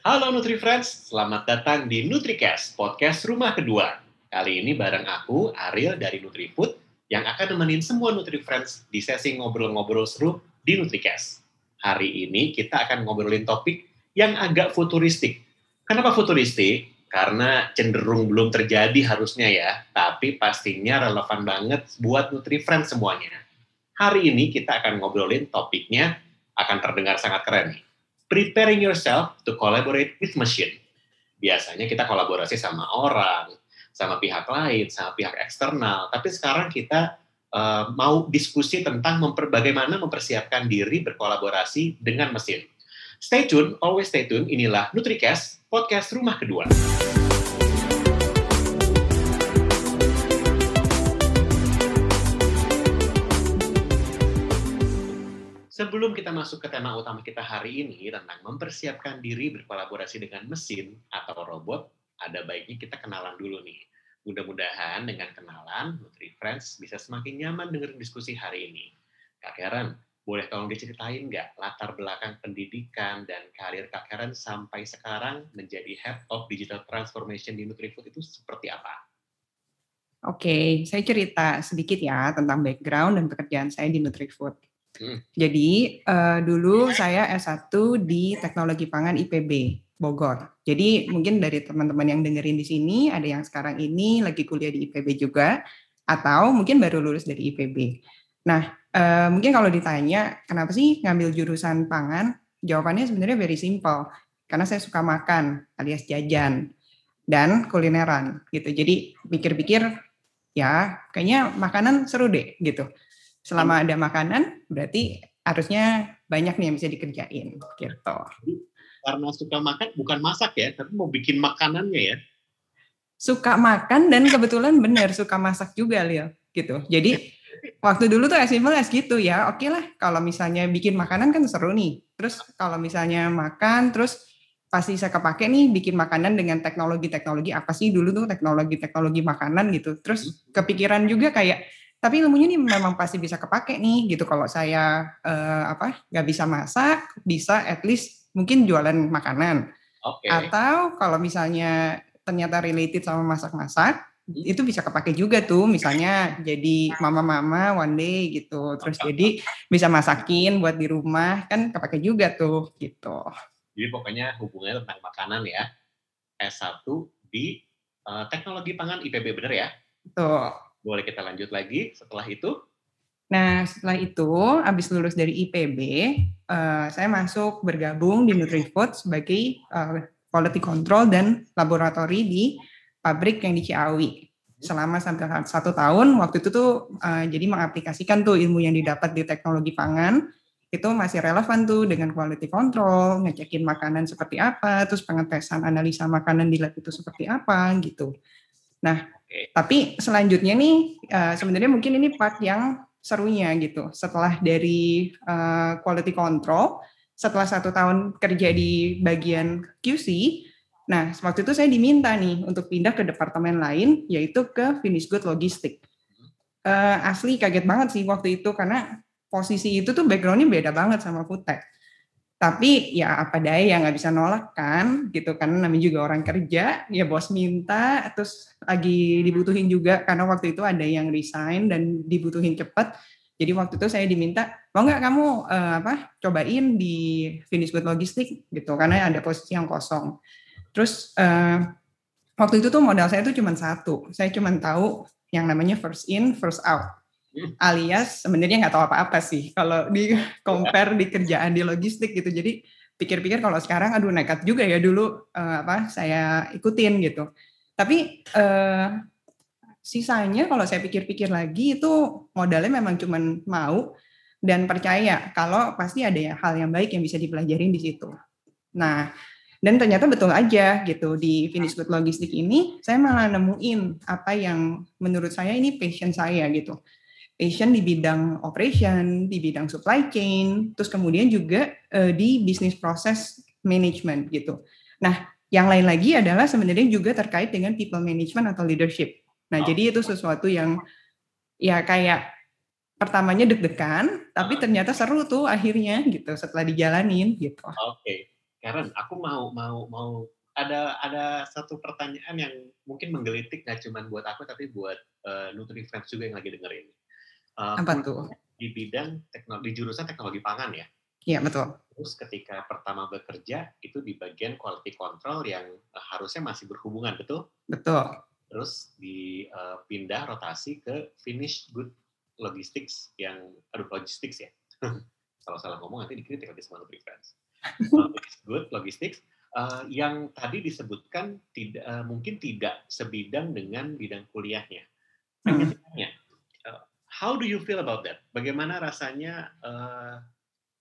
Halo Nutri Friends, selamat datang di NutriCast, podcast rumah kedua. Kali ini bareng aku, Ariel dari NutriFood, yang akan nemenin semua Nutri Friends di sesi ngobrol-ngobrol seru di NutriCast. Hari ini kita akan ngobrolin topik yang agak futuristik. Kenapa futuristik? Karena cenderung belum terjadi harusnya ya, tapi pastinya relevan banget buat Nutri Friends semuanya. Hari ini kita akan ngobrolin topiknya akan terdengar sangat keren nih preparing yourself to collaborate with machine. Biasanya kita kolaborasi sama orang, sama pihak lain, sama pihak eksternal. Tapi sekarang kita uh, mau diskusi tentang memper, bagaimana mempersiapkan diri berkolaborasi dengan mesin. Stay tune, always stay tune. Inilah NutriCast, podcast rumah kedua. Sebelum kita masuk ke tema utama kita hari ini tentang mempersiapkan diri berkolaborasi dengan mesin atau robot, ada baiknya kita kenalan dulu nih. Mudah-mudahan dengan kenalan, Nutri Friends bisa semakin nyaman dengan diskusi hari ini. Kak Karen, boleh tolong diceritain nggak latar belakang pendidikan dan karir Kak Karen sampai sekarang menjadi Head of Digital Transformation di NutriFood itu seperti apa? Oke, saya cerita sedikit ya tentang background dan pekerjaan saya di NutriFood. Hmm. Jadi uh, dulu saya S1 di Teknologi Pangan IPB Bogor. Jadi mungkin dari teman-teman yang dengerin di sini ada yang sekarang ini lagi kuliah di IPB juga atau mungkin baru lulus dari IPB. Nah, uh, mungkin kalau ditanya kenapa sih ngambil jurusan pangan? Jawabannya sebenarnya very simple. Karena saya suka makan alias jajan dan kulineran gitu. Jadi pikir-pikir ya kayaknya makanan seru deh gitu selama ada makanan berarti harusnya banyak nih yang bisa dikerjain gitu. Karena suka makan bukan masak ya, tapi mau bikin makanannya ya. Suka makan dan kebetulan benar suka masak juga Lil gitu. Jadi waktu dulu tuh as simple as gitu ya. Oke okay lah kalau misalnya bikin makanan kan seru nih. Terus kalau misalnya makan terus pasti saya kepake nih bikin makanan dengan teknologi-teknologi apa sih dulu tuh teknologi-teknologi makanan gitu. Terus hmm. kepikiran juga kayak tapi ilmunya ini memang pasti bisa kepake nih gitu. Kalau saya uh, apa nggak bisa masak bisa at least mungkin jualan makanan. Okay. atau kalau misalnya ternyata related sama masak-masak hmm. itu bisa kepake juga tuh. Misalnya jadi mama-mama one day gitu. Terus jadi bisa masakin buat di rumah kan kepake juga tuh gitu. Jadi pokoknya hubungannya tentang makanan ya. S1 di uh, teknologi pangan IPB bener ya? Tuh boleh kita lanjut lagi setelah itu? Nah, setelah itu, habis lulus dari IPB, eh, saya masuk bergabung di NutriFood sebagai uh, quality control dan laboratori di pabrik yang di Ciawi. Selama sampai satu tahun, waktu itu tuh uh, jadi mengaplikasikan tuh ilmu yang didapat di teknologi pangan, itu masih relevan tuh dengan quality control, ngecekin makanan seperti apa, terus pengetesan analisa makanan di lab itu seperti apa gitu. Nah, tapi selanjutnya nih uh, sebenarnya mungkin ini part yang serunya gitu. Setelah dari uh, quality control, setelah satu tahun kerja di bagian QC, nah waktu itu saya diminta nih untuk pindah ke departemen lain, yaitu ke finish good logistik. Uh, asli kaget banget sih waktu itu karena posisi itu tuh backgroundnya beda banget sama food tech tapi ya apa daya yang nggak bisa nolak kan gitu karena namanya juga orang kerja ya bos minta terus lagi dibutuhin juga. Karena waktu itu ada yang resign dan dibutuhin cepat jadi waktu itu saya diminta mau nggak kamu uh, apa cobain di finish good logistik? Gitu karena ada posisi yang kosong. Terus uh, waktu itu tuh modal saya tuh cuma satu. Saya cuma tahu yang namanya first in first out alias sebenarnya nggak tahu apa-apa sih kalau di compare di kerjaan di logistik gitu. Jadi pikir-pikir kalau sekarang aduh nekat juga ya dulu uh, apa saya ikutin gitu. Tapi uh, sisanya kalau saya pikir-pikir lagi itu modalnya memang cuma mau dan percaya kalau pasti ada ya hal yang baik yang bisa dipelajarin di situ. Nah dan ternyata betul aja gitu di finish good logistik ini saya malah nemuin apa yang menurut saya ini passion saya gitu passion di bidang operation, di bidang supply chain, terus kemudian juga uh, di business process management gitu. Nah, yang lain lagi adalah sebenarnya juga terkait dengan people management atau leadership. Nah, oh. jadi itu sesuatu yang ya kayak pertamanya deg-degan, tapi ternyata seru tuh akhirnya gitu setelah dijalanin gitu. Oke. Okay. Karen, aku mau mau mau ada ada satu pertanyaan yang mungkin menggelitik nggak cuma buat aku tapi buat uh, Nutri Friends juga yang lagi dengerin. Uh, Apa tuh? Di bidang teknologi, di jurusan teknologi pangan ya. Iya betul. Terus ketika pertama bekerja itu di bagian quality control yang uh, harusnya masih berhubungan, betul? Betul. Terus dipindah uh, rotasi ke finish good logistics yang aduh logistics ya. Salah salah ngomong nanti dikritik lagi sama Nutri Friends. good logistics uh, yang tadi disebutkan tidak uh, mungkin tidak sebidang dengan bidang kuliahnya. Pengen hmm. How do you feel about that? Bagaimana rasanya? Uh,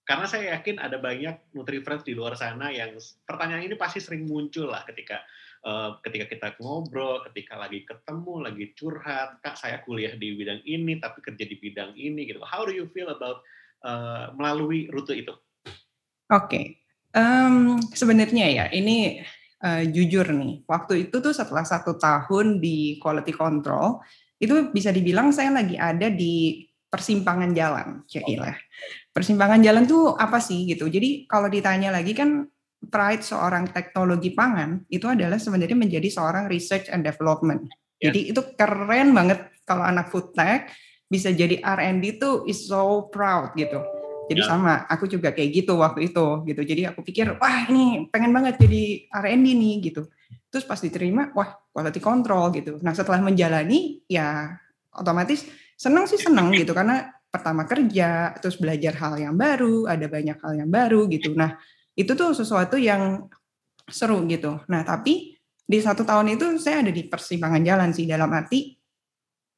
karena saya yakin ada banyak Nutri Friends di luar sana yang pertanyaan ini pasti sering muncul lah ketika uh, ketika kita ngobrol, ketika lagi ketemu, lagi curhat, kak saya kuliah di bidang ini tapi kerja di bidang ini gitu. How do you feel about uh, melalui rute itu? Oke, okay. Um, sebenarnya ya, ini uh, jujur nih, waktu itu tuh setelah satu tahun di quality control, itu bisa dibilang saya lagi ada di persimpangan jalan, ya Persimpangan jalan tuh apa sih gitu? Jadi kalau ditanya lagi kan pride seorang teknologi pangan itu adalah sebenarnya menjadi seorang research and development. Yeah. Jadi itu keren banget kalau anak food tech bisa jadi R&D tuh is so proud gitu jadi ya. sama, aku juga kayak gitu waktu itu gitu. Jadi aku pikir, wah ini pengen banget jadi R&D nih gitu. Terus pas diterima, wah quality control gitu. Nah setelah menjalani, ya otomatis senang sih senang gitu karena pertama kerja, terus belajar hal yang baru, ada banyak hal yang baru gitu. Nah itu tuh sesuatu yang seru gitu. Nah tapi di satu tahun itu saya ada di persimpangan jalan sih dalam arti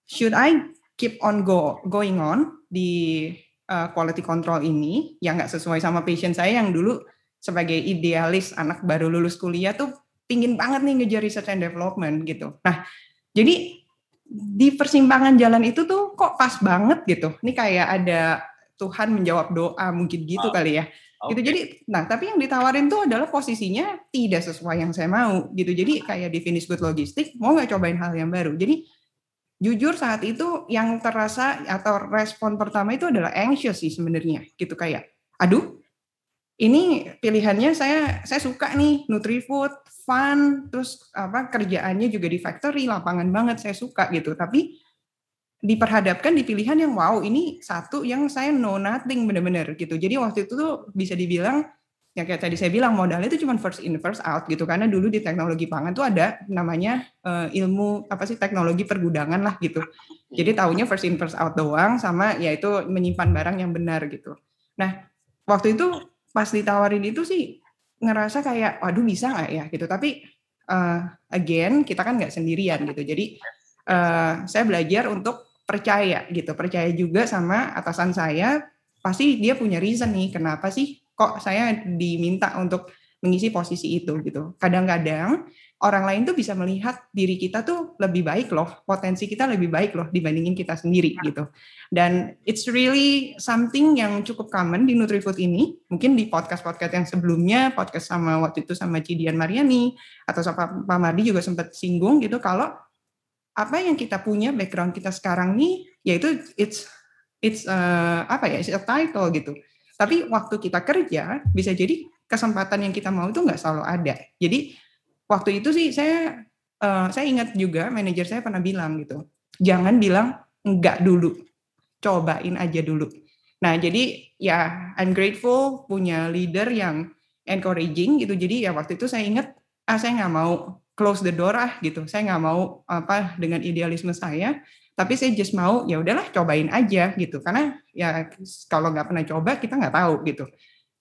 should I keep on go going on di uh, quality control ini yang nggak sesuai sama passion saya yang dulu sebagai idealis anak baru lulus kuliah tuh pingin banget nih ngejar research and development gitu. Nah, jadi di persimpangan jalan itu tuh kok pas banget gitu. Ini kayak ada Tuhan menjawab doa mungkin gitu oh. kali ya. Okay. Gitu jadi nah tapi yang ditawarin tuh adalah posisinya tidak sesuai yang saya mau gitu. Jadi kayak di finish good logistik mau nggak cobain hal yang baru. Jadi jujur saat itu yang terasa atau respon pertama itu adalah anxious sih sebenarnya gitu kayak aduh ini pilihannya saya saya suka nih Nutrifood fun terus apa kerjaannya juga di factory lapangan banget saya suka gitu. Tapi diperhadapkan di pilihan yang wow ini satu yang saya know nothing bener-bener gitu. Jadi waktu itu tuh bisa dibilang ya kayak tadi saya bilang modalnya itu cuma first in first out gitu. Karena dulu di teknologi pangan tuh ada namanya uh, ilmu apa sih teknologi pergudangan lah gitu. Jadi tahunya first in first out doang sama yaitu menyimpan barang yang benar gitu. Nah waktu itu pas ditawarin itu sih ngerasa kayak waduh bisa nggak ya? Gitu. Tapi uh, again kita kan nggak sendirian gitu. Jadi uh, saya belajar untuk percaya gitu. Percaya juga sama atasan saya pasti dia punya reason nih kenapa sih kok saya diminta untuk mengisi posisi itu gitu. Kadang-kadang orang lain tuh bisa melihat diri kita tuh lebih baik loh, potensi kita lebih baik loh dibandingin kita sendiri gitu. Dan it's really something yang cukup common di Nutrifood ini. Mungkin di podcast-podcast yang sebelumnya, podcast sama waktu itu sama Cidian Mariani atau sama Pak Mardi juga sempat singgung gitu kalau apa yang kita punya background kita sekarang nih yaitu it's it's uh, apa ya, it's a title gitu tapi waktu kita kerja bisa jadi kesempatan yang kita mau itu nggak selalu ada. Jadi waktu itu sih saya uh, saya ingat juga manajer saya pernah bilang gitu, jangan bilang enggak dulu, cobain aja dulu. Nah jadi ya I'm grateful punya leader yang encouraging gitu. Jadi ya waktu itu saya ingat ah saya nggak mau close the door ah gitu. Saya nggak mau apa dengan idealisme saya tapi saya just mau ya udahlah cobain aja gitu karena ya kalau nggak pernah coba kita nggak tahu gitu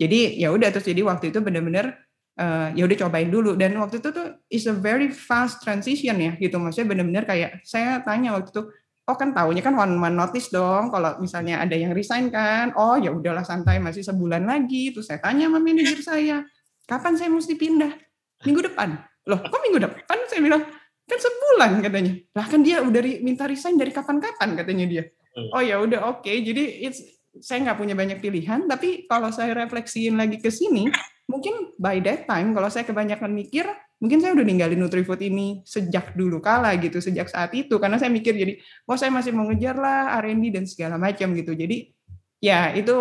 jadi ya udah terus jadi waktu itu benar-benar uh, ya udah cobain dulu. Dan waktu itu tuh is a very fast transition ya gitu. Maksudnya benar-benar kayak saya tanya waktu itu oh kan tahunya kan one man notice dong kalau misalnya ada yang resign kan? Oh ya udahlah santai masih sebulan lagi. Terus saya tanya sama manajer saya kapan saya mesti pindah? Minggu depan. Loh kok minggu depan? Saya bilang kan sebulan katanya. Lah kan dia udah minta resign dari kapan-kapan katanya dia. Hmm. oh ya udah oke. Okay. jadi it's saya nggak punya banyak pilihan tapi kalau saya refleksiin lagi ke sini mungkin by that time kalau saya kebanyakan mikir mungkin saya udah ninggalin Nutrifood ini sejak dulu kala gitu sejak saat itu karena saya mikir jadi oh saya masih mau ngejar lah R&D dan segala macam gitu jadi ya itu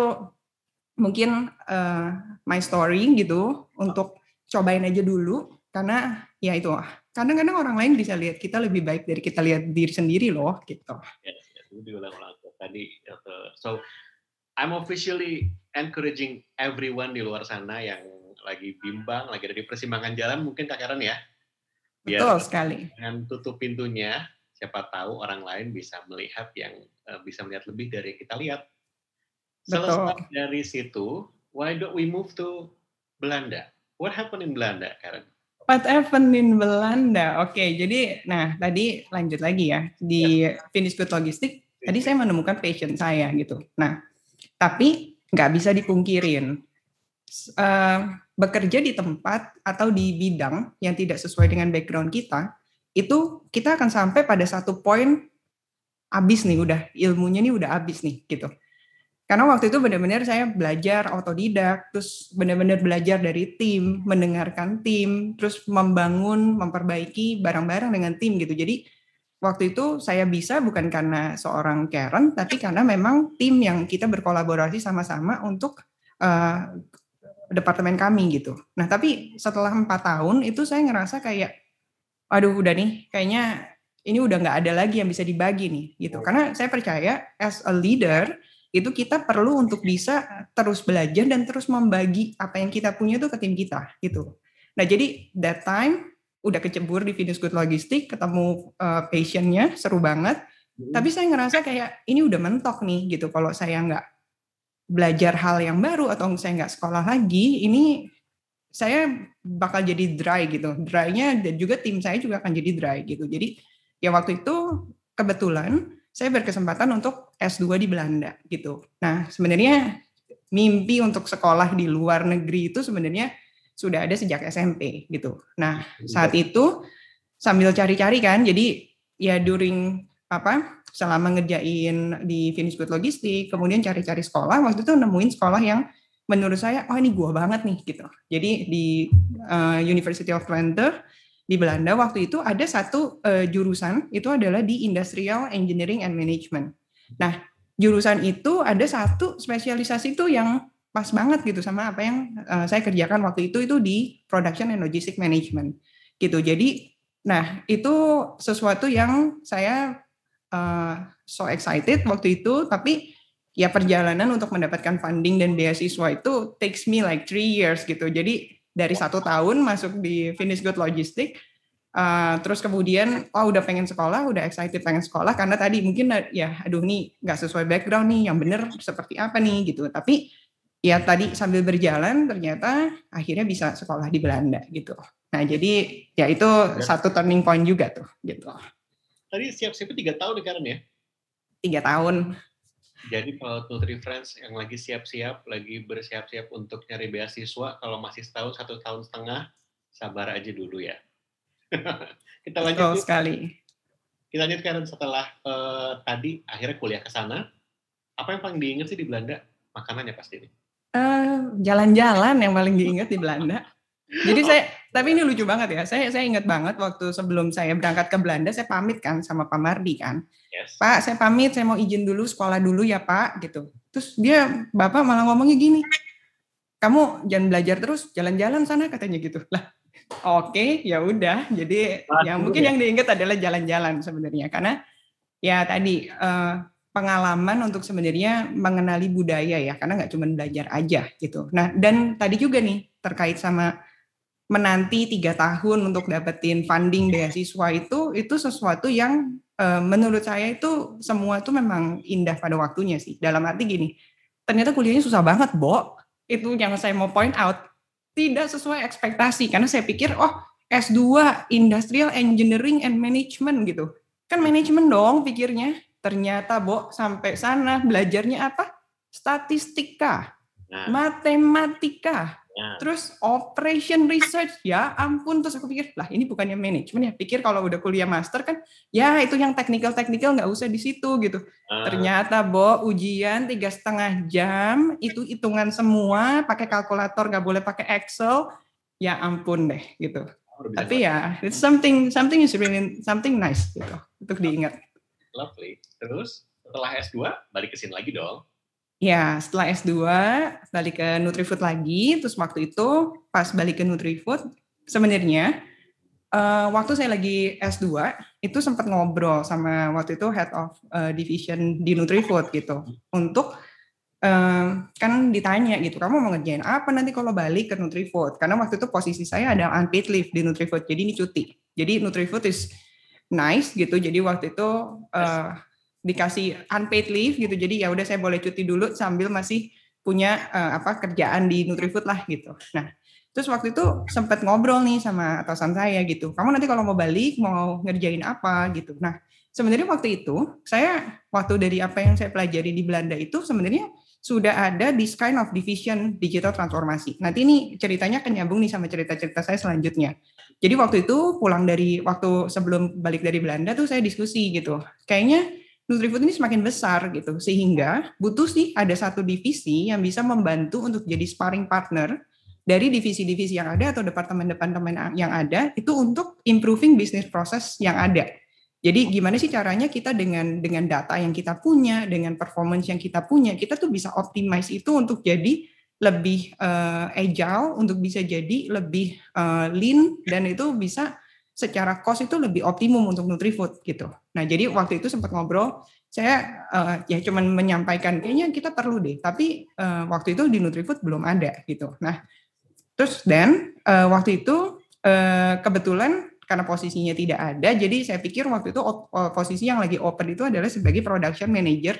mungkin uh, my story gitu untuk cobain aja dulu karena ya itu kadang-kadang orang lain bisa lihat kita lebih baik dari kita lihat diri sendiri loh gitu. Yes, yes. diulang-ulang tadi. So I'm officially encouraging everyone di luar sana yang lagi bimbang, lagi ada di persimpangan jalan mungkin Kak Karen ya. Biar Betul sekali. Dengan tutup pintunya, siapa tahu orang lain bisa melihat yang uh, bisa melihat lebih dari yang kita lihat. Selesai Betul. dari situ, why don't we move to Belanda? What happened in Belanda, Karen? What happened in Belanda? Oke, okay, jadi nah tadi lanjut lagi ya di yeah. Finish Good Logistik. Tadi saya menemukan passion saya gitu. Nah, tapi nggak bisa dipungkirin uh, bekerja di tempat atau di bidang yang tidak sesuai dengan background kita, itu kita akan sampai pada satu poin habis nih udah ilmunya nih udah habis nih gitu. Karena waktu itu benar-benar saya belajar autodidak, terus benar-benar belajar dari tim, mendengarkan tim, terus membangun, memperbaiki barang-barang dengan tim gitu. Jadi waktu itu saya bisa bukan karena seorang Karen, tapi karena memang tim yang kita berkolaborasi sama-sama untuk uh, departemen kami gitu. Nah tapi setelah empat tahun itu saya ngerasa kayak, aduh udah nih, kayaknya ini udah nggak ada lagi yang bisa dibagi nih gitu. Karena saya percaya as a leader itu kita perlu untuk bisa terus belajar dan terus membagi apa yang kita punya itu ke tim kita gitu. Nah jadi that time udah kecebur di Venus Good Logistik, ketemu uh, passionnya seru banget. Hmm. Tapi saya ngerasa kayak ini udah mentok nih gitu. Kalau saya nggak belajar hal yang baru atau saya nggak sekolah lagi, ini saya bakal jadi dry gitu. Dry-nya dan juga tim saya juga akan jadi dry gitu. Jadi ya waktu itu kebetulan saya berkesempatan untuk S2 di Belanda gitu. Nah, sebenarnya mimpi untuk sekolah di luar negeri itu sebenarnya sudah ada sejak SMP gitu. Nah, saat itu sambil cari-cari kan, jadi ya during apa selama ngerjain di Finish Good Logistik, kemudian cari-cari sekolah, waktu itu nemuin sekolah yang menurut saya, oh ini gua banget nih gitu. Jadi di uh, University of Twente di Belanda waktu itu ada satu uh, jurusan itu adalah di Industrial Engineering and Management. Nah, jurusan itu ada satu spesialisasi itu yang pas banget gitu sama apa yang uh, saya kerjakan waktu itu itu di Production and Logistic Management gitu. Jadi, nah itu sesuatu yang saya uh, so excited waktu itu, tapi ya perjalanan untuk mendapatkan funding dan beasiswa itu takes me like three years gitu. Jadi dari satu tahun masuk di Finish Good Logistik uh, terus kemudian oh udah pengen sekolah udah excited pengen sekolah karena tadi mungkin ya aduh nih nggak sesuai background nih yang bener seperti apa nih gitu tapi ya tadi sambil berjalan ternyata akhirnya bisa sekolah di Belanda gitu nah jadi ya itu ya. satu turning point juga tuh gitu tadi siap-siap tiga tahun kan ya tiga tahun jadi kalau Nutri Friends yang lagi siap-siap, lagi bersiap-siap untuk nyari beasiswa, kalau masih setahun, satu tahun setengah, sabar aja dulu ya. kita lanjut Betul sekali. Kita lanjutkan setelah uh, tadi akhirnya kuliah ke sana. Apa yang paling diingat sih di Belanda? Makanannya pasti nih. Uh, jalan-jalan yang paling diingat di Belanda. Jadi saya, tapi ini lucu banget ya. Saya saya ingat banget waktu sebelum saya berangkat ke Belanda, saya pamit kan sama Pak Mardi kan. Yes. Pak, saya pamit, saya mau izin dulu sekolah dulu ya Pak, gitu. Terus dia, Bapak malah ngomongnya gini, kamu jangan belajar terus, jalan-jalan sana katanya gitu. Lah, oke, okay, ya udah. Jadi Aduh, yang mungkin ya. yang diingat adalah jalan-jalan sebenarnya, karena ya tadi uh, pengalaman untuk sebenarnya mengenali budaya ya, karena nggak cuma belajar aja gitu. Nah, dan tadi juga nih terkait sama menanti tiga tahun untuk dapetin funding beasiswa itu itu sesuatu yang uh, menurut saya itu semua itu memang indah pada waktunya sih. Dalam arti gini ternyata kuliahnya susah banget Bo. Itu yang saya mau point out tidak sesuai ekspektasi. Karena saya pikir oh S2 Industrial Engineering and Management gitu. Kan manajemen dong pikirnya ternyata Bo sampai sana belajarnya apa? Statistika nah. matematika Ya. Terus operation research. Ya ampun terus aku pikir lah ini bukannya manajemen ya? Pikir kalau udah kuliah master kan ya itu yang technical technical nggak usah di situ gitu. Uh. ternyata bo ujian tiga setengah jam itu hitungan semua pakai kalkulator nggak boleh pakai Excel. Ya ampun deh gitu. Tapi ya it's something something is really something nice gitu untuk diingat lovely. Terus setelah S2 balik ke sini lagi dong. Ya, setelah S2 balik ke Nutrifood lagi, terus waktu itu pas balik ke Nutrifood sebenarnya uh, waktu saya lagi S2 itu sempat ngobrol sama waktu itu head of uh, division di Nutrifood gitu. Untuk uh, kan ditanya gitu kamu mau ngerjain apa nanti kalau balik ke Nutrifood? Karena waktu itu posisi saya ada unpaid leave di Nutrifood jadi ini cuti. Jadi Nutrifood is nice gitu. Jadi waktu itu uh, dikasih unpaid leave gitu. Jadi ya udah saya boleh cuti dulu sambil masih punya uh, apa kerjaan di Nutrifood lah gitu. Nah terus waktu itu sempat ngobrol nih sama atasan saya gitu. Kamu nanti kalau mau balik mau ngerjain apa? gitu. Nah sebenarnya waktu itu saya waktu dari apa yang saya pelajari di Belanda itu sebenarnya sudah ada this kind of division digital transformasi. Nanti ini ceritanya akan nyambung nih sama cerita-cerita saya selanjutnya. Jadi waktu itu pulang dari waktu sebelum balik dari Belanda tuh saya diskusi gitu. Kayaknya Nutrifood ini semakin besar gitu, sehingga butuh sih ada satu divisi yang bisa membantu untuk jadi sparring partner dari divisi-divisi yang ada atau departemen-departemen yang ada itu untuk improving business process yang ada. Jadi gimana sih caranya kita dengan dengan data yang kita punya, dengan performance yang kita punya, kita tuh bisa optimize itu untuk jadi lebih uh, agile, untuk bisa jadi lebih uh, lean dan itu bisa secara cost itu lebih optimum untuk Nutrifood gitu. Nah, jadi waktu itu sempat ngobrol, saya uh, ya cuman menyampaikan kayaknya kita perlu deh, tapi uh, waktu itu di Nutrifood belum ada gitu. Nah, terus dan uh, waktu itu uh, kebetulan karena posisinya tidak ada, jadi saya pikir waktu itu posisi yang lagi open itu adalah sebagai production manager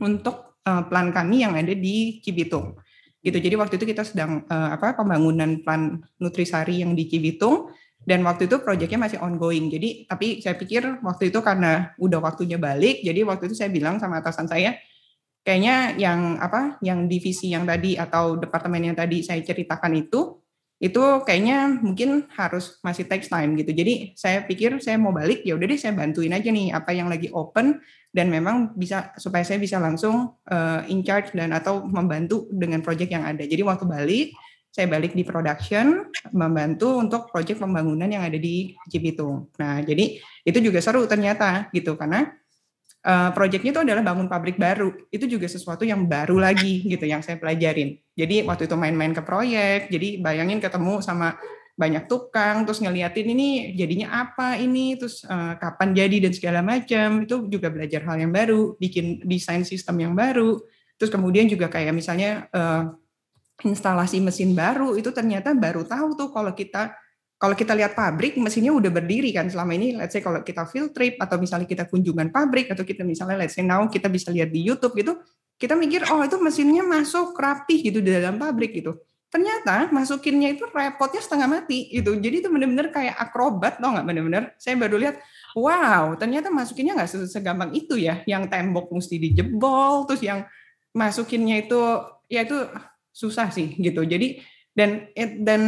untuk uh, plan kami yang ada di Cibitung. Gitu. Jadi waktu itu kita sedang uh, apa pembangunan plan nutrisari yang di Cibitung dan waktu itu proyeknya masih ongoing. Jadi tapi saya pikir waktu itu karena udah waktunya balik, jadi waktu itu saya bilang sama atasan saya, kayaknya yang apa, yang divisi yang tadi atau departemen yang tadi saya ceritakan itu, itu kayaknya mungkin harus masih takes time gitu. Jadi saya pikir saya mau balik, ya udah deh saya bantuin aja nih apa yang lagi open dan memang bisa supaya saya bisa langsung uh, in charge dan atau membantu dengan proyek yang ada. Jadi waktu balik saya balik di production membantu untuk proyek pembangunan yang ada di Cibitung. Nah, jadi itu juga seru ternyata gitu karena uh, proyeknya itu adalah bangun pabrik baru. Itu juga sesuatu yang baru lagi gitu yang saya pelajarin. Jadi waktu itu main-main ke proyek, jadi bayangin ketemu sama banyak tukang terus ngeliatin ini jadinya apa ini terus uh, kapan jadi dan segala macam itu juga belajar hal yang baru bikin desain sistem yang baru terus kemudian juga kayak misalnya uh, instalasi mesin baru itu ternyata baru tahu tuh kalau kita kalau kita lihat pabrik mesinnya udah berdiri kan. Selama ini let's say kalau kita field trip atau misalnya kita kunjungan pabrik atau kita misalnya let's say now kita bisa lihat di YouTube gitu kita mikir oh itu mesinnya masuk rapi gitu di dalam pabrik gitu. Ternyata masukinnya itu repotnya setengah mati gitu. Jadi itu benar-benar kayak akrobat tau nggak? Benar-benar saya baru lihat wow ternyata masukinnya nggak segampang itu ya. Yang tembok mesti dijebol terus yang masukinnya itu ya itu susah sih gitu. Jadi dan dan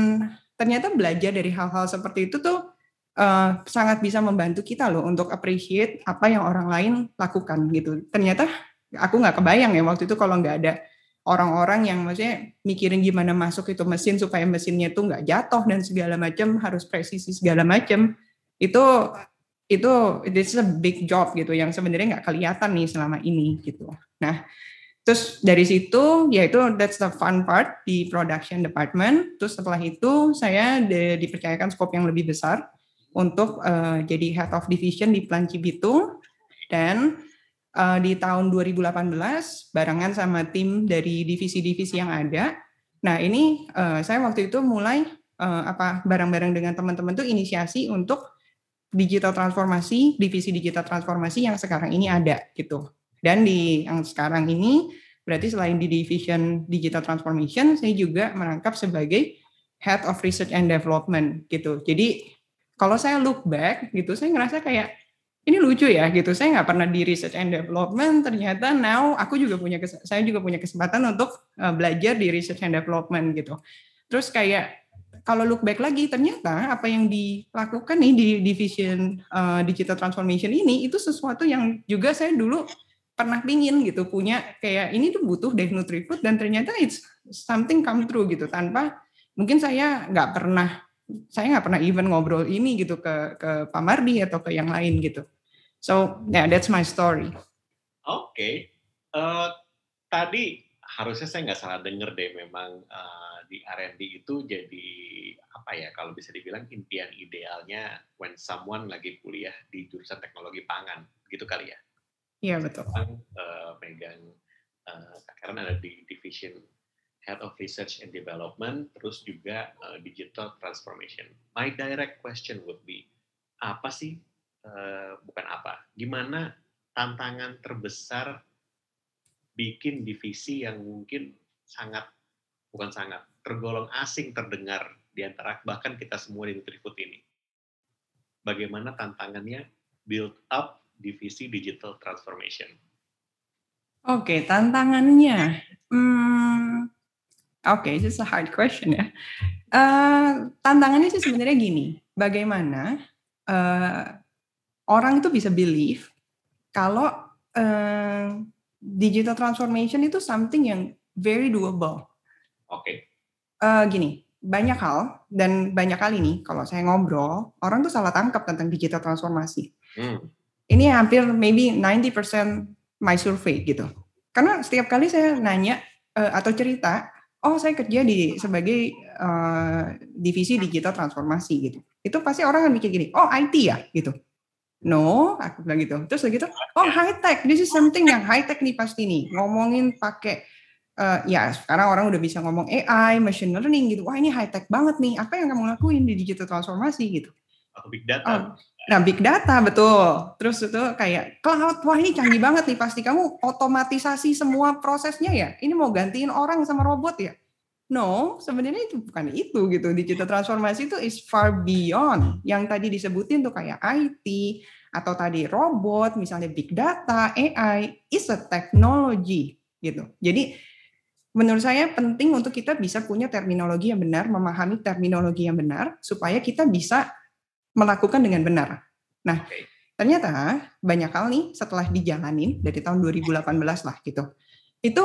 ternyata belajar dari hal-hal seperti itu tuh uh, sangat bisa membantu kita loh untuk appreciate apa yang orang lain lakukan gitu. Ternyata aku nggak kebayang ya waktu itu kalau nggak ada orang-orang yang maksudnya mikirin gimana masuk itu mesin supaya mesinnya itu nggak jatuh dan segala macam harus presisi segala macam itu itu it's a big job gitu yang sebenarnya nggak kelihatan nih selama ini gitu. Nah Terus dari situ, yaitu that's the fun part di production department. Terus setelah itu saya di, dipercayakan skop yang lebih besar untuk uh, jadi head of division di Plan Cibitung. Dan uh, di tahun 2018 barengan sama tim dari divisi-divisi yang ada. Nah ini uh, saya waktu itu mulai uh, apa bareng-bareng dengan teman-teman tuh inisiasi untuk digital transformasi, divisi digital transformasi yang sekarang ini ada gitu. Dan di yang sekarang ini berarti selain di division digital transformation, saya juga merangkap sebagai head of research and development gitu. Jadi kalau saya look back gitu, saya ngerasa kayak ini lucu ya gitu. Saya nggak pernah di research and development, ternyata now aku juga punya saya juga punya kesempatan untuk uh, belajar di research and development gitu. Terus kayak kalau look back lagi ternyata apa yang dilakukan nih di division uh, digital transformation ini itu sesuatu yang juga saya dulu pernah pingin gitu punya kayak ini tuh butuh deh Nutrifood dan ternyata it's something come true gitu tanpa mungkin saya nggak pernah saya nggak pernah even ngobrol ini gitu ke ke Pak Mardi atau ke yang lain gitu. So yeah that's my story. Oke. Okay. uh, eh, tadi harusnya saya nggak salah denger deh memang uh, di R&D itu jadi apa ya kalau bisa dibilang impian idealnya when someone lagi kuliah di jurusan teknologi pangan gitu kali ya iya betul Sekarang, uh, megang uh, karena ada di division head of research and development terus juga uh, digital transformation my direct question would be apa sih uh, bukan apa gimana tantangan terbesar bikin divisi yang mungkin sangat bukan sangat tergolong asing terdengar di antara bahkan kita semua di Nutrifood ini. Bagaimana tantangannya build up divisi digital transformation? Oke, okay, tantangannya, hmm, oke, okay, it's a hard question ya. Uh, tantangannya sih sebenarnya gini, bagaimana uh, orang itu bisa believe kalau uh, digital transformation itu something yang very doable. Oke. Okay. Uh, gini, banyak hal dan banyak kali nih kalau saya ngobrol, orang tuh salah tangkap tentang digital transformasi. Hmm. Ini hampir maybe 90% my survey gitu. Karena setiap kali saya nanya uh, atau cerita, oh saya kerja di sebagai uh, divisi digital transformasi gitu. Itu pasti orang akan mikir gini, oh IT ya gitu. No, aku bilang gitu. Terus gitu, oh high tech, this is something yang high tech nih pasti nih. Ngomongin pakai uh, ya sekarang orang udah bisa ngomong AI, machine learning gitu. Wah ini high tech banget nih. Apa yang kamu lakuin di digital transformasi gitu? Atau big data. Oh, nah big data betul. Terus itu kayak cloud. Wah ini canggih banget nih. Pasti kamu otomatisasi semua prosesnya ya. Ini mau gantiin orang sama robot ya? No, sebenarnya itu bukan itu gitu. Digital transformasi itu is far beyond yang tadi disebutin tuh kayak IT atau tadi robot, misalnya big data, AI is a technology gitu. Jadi menurut saya penting untuk kita bisa punya terminologi yang benar, memahami terminologi yang benar supaya kita bisa melakukan dengan benar. Nah, ternyata banyak hal nih setelah dijalanin dari tahun 2018 lah gitu. Itu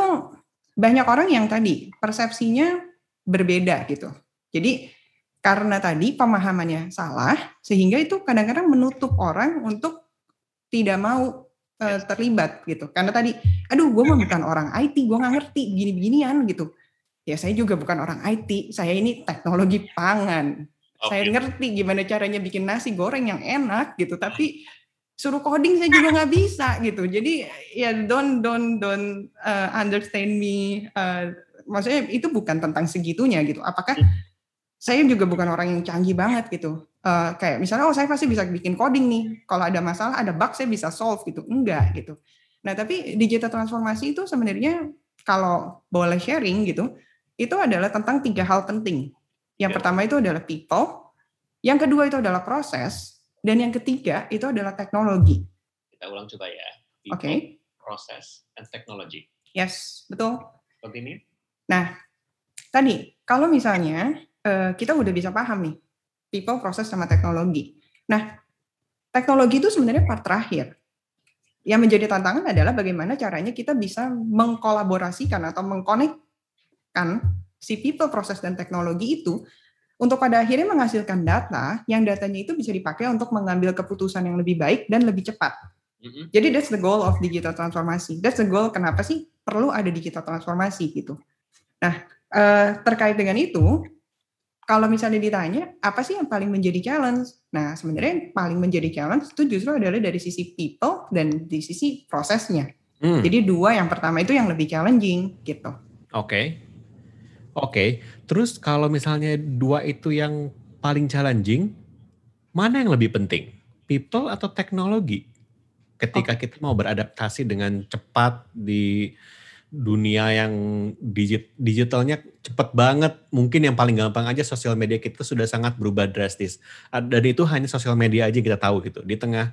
banyak orang yang tadi persepsinya berbeda gitu. Jadi karena tadi pemahamannya salah, sehingga itu kadang-kadang menutup orang untuk tidak mau uh, terlibat gitu. Karena tadi, aduh gue mah bukan orang IT, gue nggak ngerti gini-beginian gitu. Ya saya juga bukan orang IT, saya ini teknologi pangan. Okay. Saya ngerti gimana caranya bikin nasi goreng yang enak gitu, tapi suruh coding saya juga nggak bisa gitu. Jadi ya don't don't don't uh, understand me. Uh, maksudnya itu bukan tentang segitunya gitu. Apakah saya juga bukan orang yang canggih banget gitu. Uh, kayak misalnya oh saya pasti bisa bikin coding nih. Kalau ada masalah, ada bug saya bisa solve gitu. Enggak gitu. Nah, tapi digital transformasi itu sebenarnya kalau boleh sharing gitu, itu adalah tentang tiga hal penting. Yang yeah. pertama itu adalah people, yang kedua itu adalah proses, dan yang ketiga itu adalah teknologi. Kita ulang coba ya. Oke. Okay. Proses and technology. Yes, betul. Continue. Nah, tadi kalau misalnya uh, kita udah bisa paham nih people, proses sama teknologi. Nah, teknologi itu sebenarnya part terakhir. Yang menjadi tantangan adalah bagaimana caranya kita bisa mengkolaborasikan atau mengkonekkan si people, proses dan teknologi itu untuk pada akhirnya menghasilkan data yang datanya itu bisa dipakai untuk mengambil keputusan yang lebih baik dan lebih cepat. Mm-hmm. Jadi that's the goal of digital transformasi. That's the goal kenapa sih perlu ada digital transformasi gitu. Nah uh, terkait dengan itu, kalau misalnya ditanya apa sih yang paling menjadi challenge? Nah sebenarnya yang paling menjadi challenge itu justru adalah dari sisi people dan di sisi prosesnya. Mm. Jadi dua yang pertama itu yang lebih challenging gitu. Oke. Okay. Oke, terus kalau misalnya dua itu yang paling challenging, mana yang lebih penting? People atau teknologi? Ketika kita mau beradaptasi dengan cepat di dunia yang digit, digitalnya cepat banget, mungkin yang paling gampang aja sosial media kita sudah sangat berubah drastis. Dan itu hanya sosial media aja kita tahu gitu. Di tengah,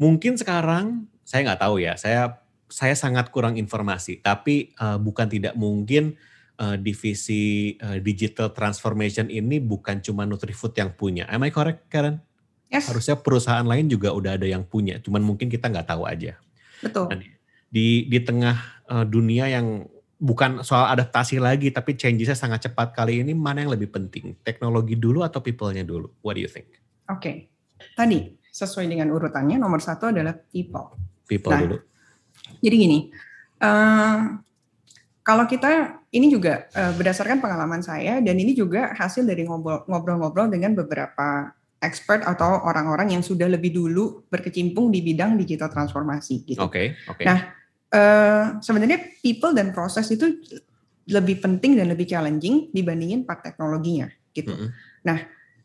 mungkin sekarang, saya nggak tahu ya, saya saya sangat kurang informasi, tapi uh, bukan tidak mungkin uh, divisi uh, digital transformation ini bukan cuma Nutrifood yang punya. Am I correct, Karen? Yes. Harusnya perusahaan lain juga udah ada yang punya, cuman mungkin kita nggak tahu aja. Betul. Nah, di di tengah uh, dunia yang bukan soal adaptasi lagi, tapi changesnya sangat cepat kali ini, mana yang lebih penting? Teknologi dulu atau people-nya dulu? What do you think? Oke, okay. tadi sesuai dengan urutannya nomor satu adalah people. People nah, dulu. Jadi gini, uh, kalau kita ini juga uh, berdasarkan pengalaman saya dan ini juga hasil dari ngobrol-ngobrol dengan beberapa expert atau orang-orang yang sudah lebih dulu berkecimpung di bidang digital transformasi gitu. Oke, okay, oke. Okay. Nah, uh, sebenarnya people dan proses itu lebih penting dan lebih challenging dibandingin part teknologinya gitu. Mm -hmm. Nah,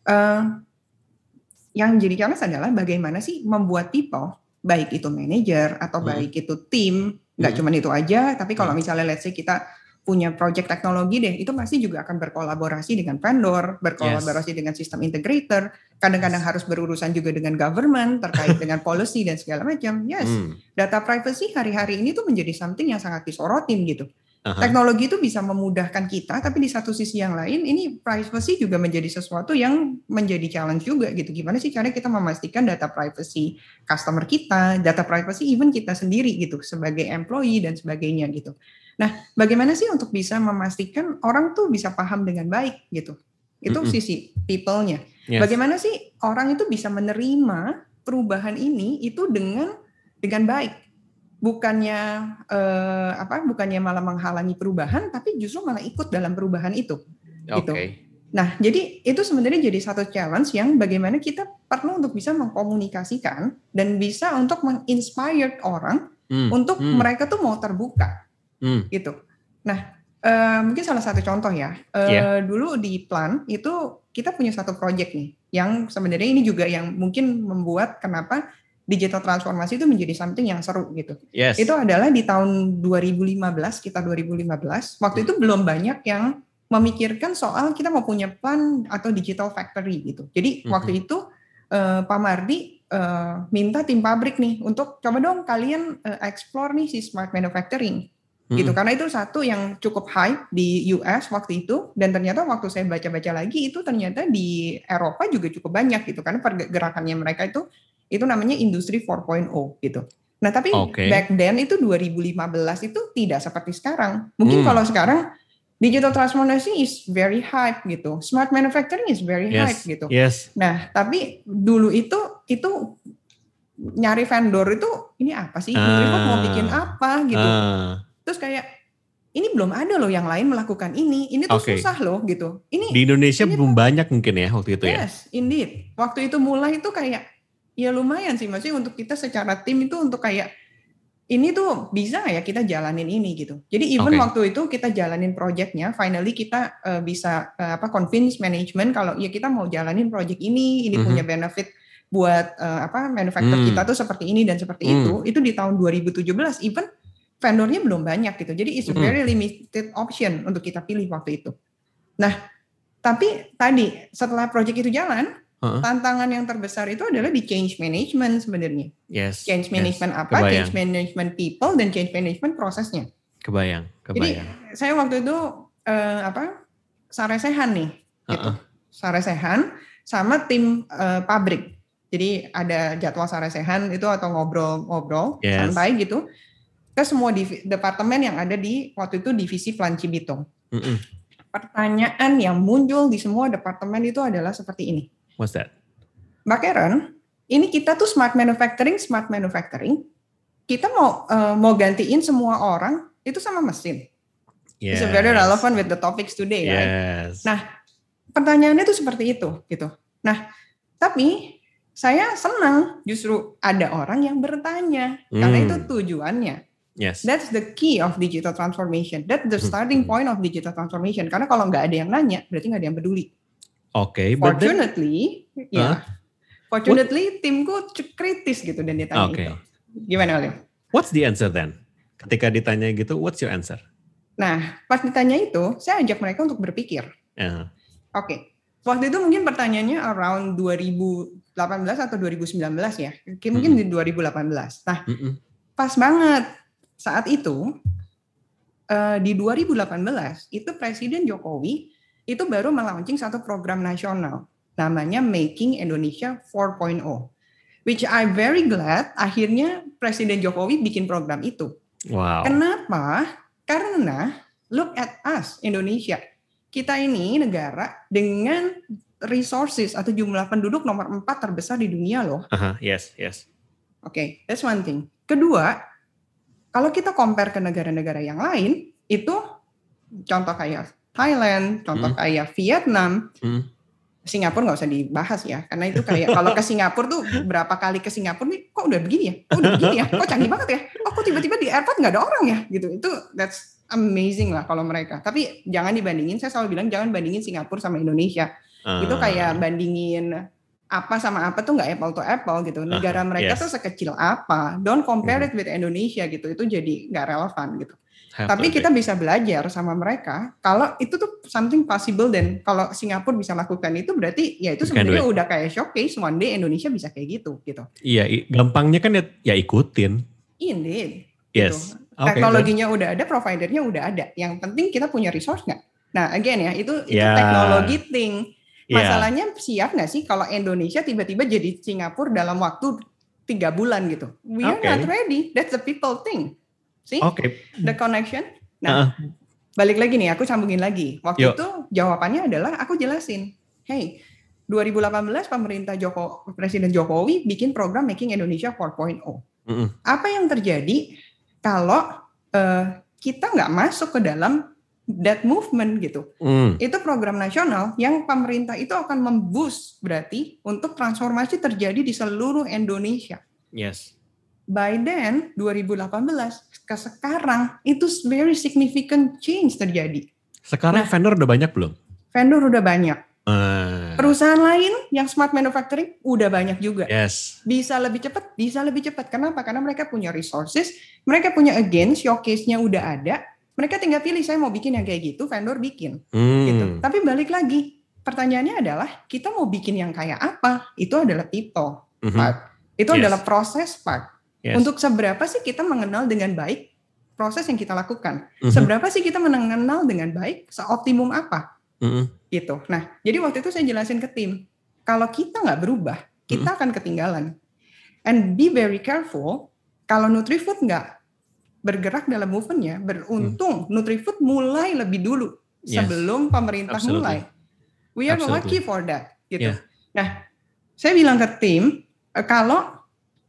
uh, yang jadi challenge adalah bagaimana sih membuat people baik itu manager atau mm -hmm. baik itu tim nggak hmm. cuma itu aja tapi kalau hmm. misalnya let's say kita punya project teknologi deh itu pasti juga akan berkolaborasi dengan vendor berkolaborasi yes. dengan sistem integrator kadang-kadang harus berurusan juga dengan government terkait dengan policy dan segala macam yes hmm. data privacy hari-hari ini tuh menjadi something yang sangat disorotin gitu Uh-huh. Teknologi itu bisa memudahkan kita, tapi di satu sisi yang lain ini privacy juga menjadi sesuatu yang menjadi challenge juga gitu. Gimana sih cara kita memastikan data privacy customer kita, data privacy even kita sendiri gitu sebagai employee dan sebagainya gitu. Nah, bagaimana sih untuk bisa memastikan orang tuh bisa paham dengan baik gitu. Itu mm -hmm. sisi people-nya. Yes. Bagaimana sih orang itu bisa menerima perubahan ini itu dengan dengan baik bukannya eh, apa bukannya malah menghalangi perubahan tapi justru malah ikut dalam perubahan itu okay. gitu. Nah, jadi itu sebenarnya jadi satu challenge yang bagaimana kita perlu untuk bisa mengkomunikasikan dan bisa untuk menginspire orang hmm. untuk hmm. mereka tuh mau terbuka, hmm. gitu. Nah, uh, mungkin salah satu contoh ya, uh, eh, yeah. dulu di Plan itu kita punya satu project nih, yang sebenarnya ini juga yang mungkin membuat kenapa digital transformasi itu menjadi something yang seru gitu. Yes. Itu adalah di tahun 2015, kita 2015, waktu hmm. itu belum banyak yang memikirkan soal kita mau punya plan atau digital factory gitu. Jadi hmm. waktu itu uh, Pak Mardi uh, minta tim pabrik nih untuk coba dong kalian uh, explore nih si smart manufacturing hmm. gitu karena itu satu yang cukup hype di US waktu itu dan ternyata waktu saya baca-baca lagi itu ternyata di Eropa juga cukup banyak gitu karena pergerakannya mereka itu itu namanya industri 4.0 gitu. Nah, tapi okay. back then itu 2015 itu tidak seperti sekarang. Mungkin hmm. kalau sekarang digital transformation is very hype gitu. Smart manufacturing is very yes. hype gitu. Yes. Nah, tapi dulu itu itu nyari vendor itu ini apa sih? Uh, mau bikin apa gitu. Uh, Terus kayak ini belum ada loh yang lain melakukan ini. Ini tuh okay. susah loh gitu. Ini di Indonesia ini belum banyak mungkin ya waktu itu yes, ya. Yes, indeed. Waktu itu mulai itu kayak ya lumayan sih maksudnya untuk kita secara tim itu untuk kayak ini tuh bisa ya kita jalanin ini gitu. Jadi even okay. waktu itu kita jalanin projectnya, finally kita uh, bisa uh, apa convince management kalau ya kita mau jalanin project ini, ini mm -hmm. punya benefit buat uh, apa manufacturer mm. kita tuh seperti ini dan seperti mm. itu. Itu di tahun 2017 even vendornya belum banyak gitu. Jadi it's a very limited option untuk kita pilih waktu itu. Nah, tapi tadi setelah project itu jalan, Uh-huh. Tantangan yang terbesar itu adalah di change management sebenarnya. Yes. Change management yes. apa? Kebayang. Change management people dan change management prosesnya. Kebayang, kebayang. Jadi saya waktu itu uh, apa? Saresehan nih. Gitu. Uh-uh. Saresehan sama tim uh, pabrik. Jadi ada jadwal saresehan itu atau ngobrol-ngobrol yes. santai gitu ke semua departemen yang ada di waktu itu divisi Plan Cibitung. Mm-mm. Pertanyaan yang muncul di semua departemen itu adalah seperti ini What's that? Mbak Karen, ini kita tuh smart manufacturing, smart manufacturing. Kita mau uh, mau gantiin semua orang itu sama mesin. Yes. It's very relevant with the topics today, yes. right? Nah, pertanyaannya tuh seperti itu, gitu. Nah, tapi saya senang justru ada orang yang bertanya mm. karena itu tujuannya. Yes. That's the key of digital transformation. That's the starting point of digital transformation. Karena kalau nggak ada yang nanya, berarti nggak ada yang peduli. Oke, okay, fortunately, then, ya. Yeah. Fortunately, what? timku kritis gitu dan ditanya okay. itu. Gimana, Olim? What's the answer then? Ketika ditanya gitu, what's your answer? Nah, pas ditanya itu, saya ajak mereka untuk berpikir. Uh. Oke, okay. waktu itu mungkin pertanyaannya around 2018 atau 2019 ya, mungkin mm -hmm. di 2018. Nah, mm -hmm. pas banget saat itu uh, di 2018 itu Presiden Jokowi itu baru melaunching satu program nasional namanya Making Indonesia 4.0 which I very glad akhirnya Presiden Jokowi bikin program itu. Wow. Kenapa? Karena look at us Indonesia. Kita ini negara dengan resources atau jumlah penduduk nomor empat terbesar di dunia loh. Uh -huh. Yes, yes. Oke, okay, that's one thing. Kedua, kalau kita compare ke negara-negara yang lain, itu contoh kayak Thailand, contoh Hmm. kayak Vietnam, Hmm. Singapura nggak usah dibahas ya, karena itu kayak kalau ke Singapura tuh berapa kali ke Singapura nih, kok udah begini ya, kok udah begini ya, kok canggih banget ya, oh kok tiba-tiba di airport nggak ada orang ya, gitu. Itu that's amazing lah kalau mereka. Tapi jangan dibandingin, saya selalu bilang jangan bandingin Singapura sama Indonesia. Itu Ah. kayak bandingin apa sama apa tuh nggak apple to apple gitu. Negara mereka yes. tuh sekecil apa. Don't compare Mhm. it with Indonesia gitu. Itu jadi nggak relevan gitu. Have Tapi kita bisa belajar sama mereka kalau itu tuh something possible dan kalau Singapura bisa lakukan itu berarti ya itu sebenarnya udah kayak showcase one day Indonesia bisa kayak gitu gitu. Iya, gampangnya kan ya, ya ikutin. Indeed. Yes. Gitu. Oke, Teknologinya udah ada, providernya udah ada. Yang penting kita punya resource nggak? Nah, again ya, itu itu Ya. teknologi thing. Masalahnya siap nggak sih kalau Indonesia tiba-tiba jadi Singapura dalam waktu tiga bulan gitu? We are Oke. not ready. That's the people thing. See Oke. the connection. Nah, balik lagi nih, aku sambungin lagi. Waktu Yuk. itu jawabannya adalah aku jelasin, hey, 2018 pemerintah Joko Presiden Jokowi bikin program Making Indonesia 4.0. Mm-mm. Apa yang terjadi kalau eh, kita nggak masuk ke dalam that movement gitu? Mm. Itu program nasional yang pemerintah itu akan memboost berarti untuk transformasi terjadi di seluruh Indonesia. Yes. By then 2018 ke sekarang itu very significant change terjadi. Sekarang Nah. vendor udah banyak belum? Vendor udah banyak. Ah, Perusahaan lain yang smart manufacturing udah banyak juga. yes. Bisa lebih cepat, bisa lebih cepat. Kenapa? Karena mereka punya resources, mereka punya again showcase-nya udah ada. Mereka tinggal pilih saya mau bikin yang kayak gitu, vendor bikin Hmm. gitu. Tapi balik lagi, pertanyaannya adalah kita mau bikin yang kayak apa? Itu adalah people Mhm. part. Itu Yes. adalah proses part. Yes. Untuk seberapa sih kita mengenal dengan baik proses yang kita lakukan? Mhm. Seberapa sih kita mengenal dengan baik? Seoptimum apa? Mm-mm. Gitu. Nah, jadi waktu itu saya jelasin ke tim, kalau kita nggak berubah, kita akan ketinggalan. And be very careful, kalau Nutrifood nggak bergerak dalam movementnya, beruntung Nutrifood mulai lebih dulu Yes. sebelum pemerintah Absolutely. mulai. We are Absolutely. lucky for that. Gitu. Yeah. Nah, saya bilang ke tim, eh, kalau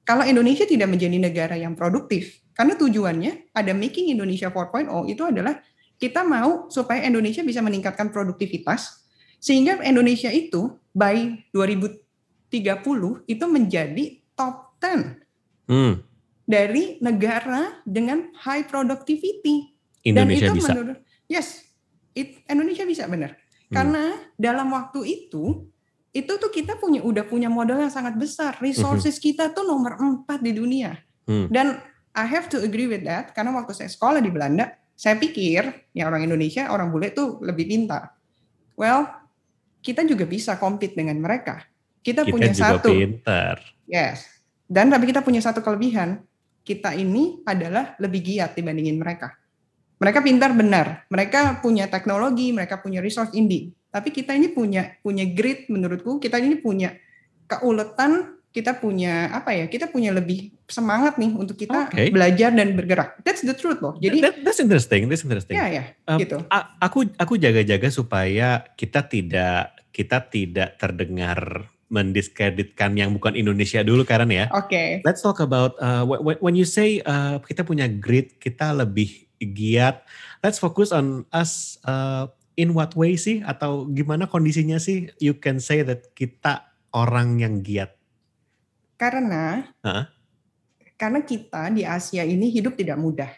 kalau Indonesia tidak menjadi negara yang produktif, karena tujuannya ada Making Indonesia 4.0 itu adalah kita mau supaya Indonesia bisa meningkatkan produktivitas, sehingga Indonesia itu by 2030 itu menjadi top 10 Hmm. dari negara dengan high productivity. Indonesia Dan itu bisa. menurut yes, it- Indonesia bisa benar. Hmm. Karena dalam waktu itu itu tuh kita punya udah punya modal yang sangat besar. Resources kita tuh nomor empat di dunia. Hmm. Dan I have to agree with that karena waktu saya sekolah di Belanda, saya pikir ya orang Indonesia, orang bule tuh lebih pintar. Well, kita juga bisa compete dengan mereka. Kita, Kita punya juga satu, pintar. yes. Dan tapi kita punya satu kelebihan. Kita ini adalah lebih giat dibandingin mereka. Mereka pintar benar, mereka punya teknologi, mereka punya resource indie. Tapi kita ini punya punya grit menurutku, kita ini punya keuletan, kita punya apa ya? Kita punya lebih semangat nih untuk kita Oke. belajar dan bergerak. That's the truth loh. Jadi That- that's interesting. That's interesting. ya ya Um, gitu. Aku aku jaga-jaga supaya kita tidak kita tidak terdengar mendiskreditkan yang bukan Indonesia dulu Karen ya. Oke. Let's talk about uh, when, when you say uh, kita punya grit, kita lebih giat. Let's focus on us. Uh, in what way sih? Atau gimana kondisinya sih? You can say that kita orang yang giat. Karena Hah? karena kita di Asia ini hidup tidak mudah.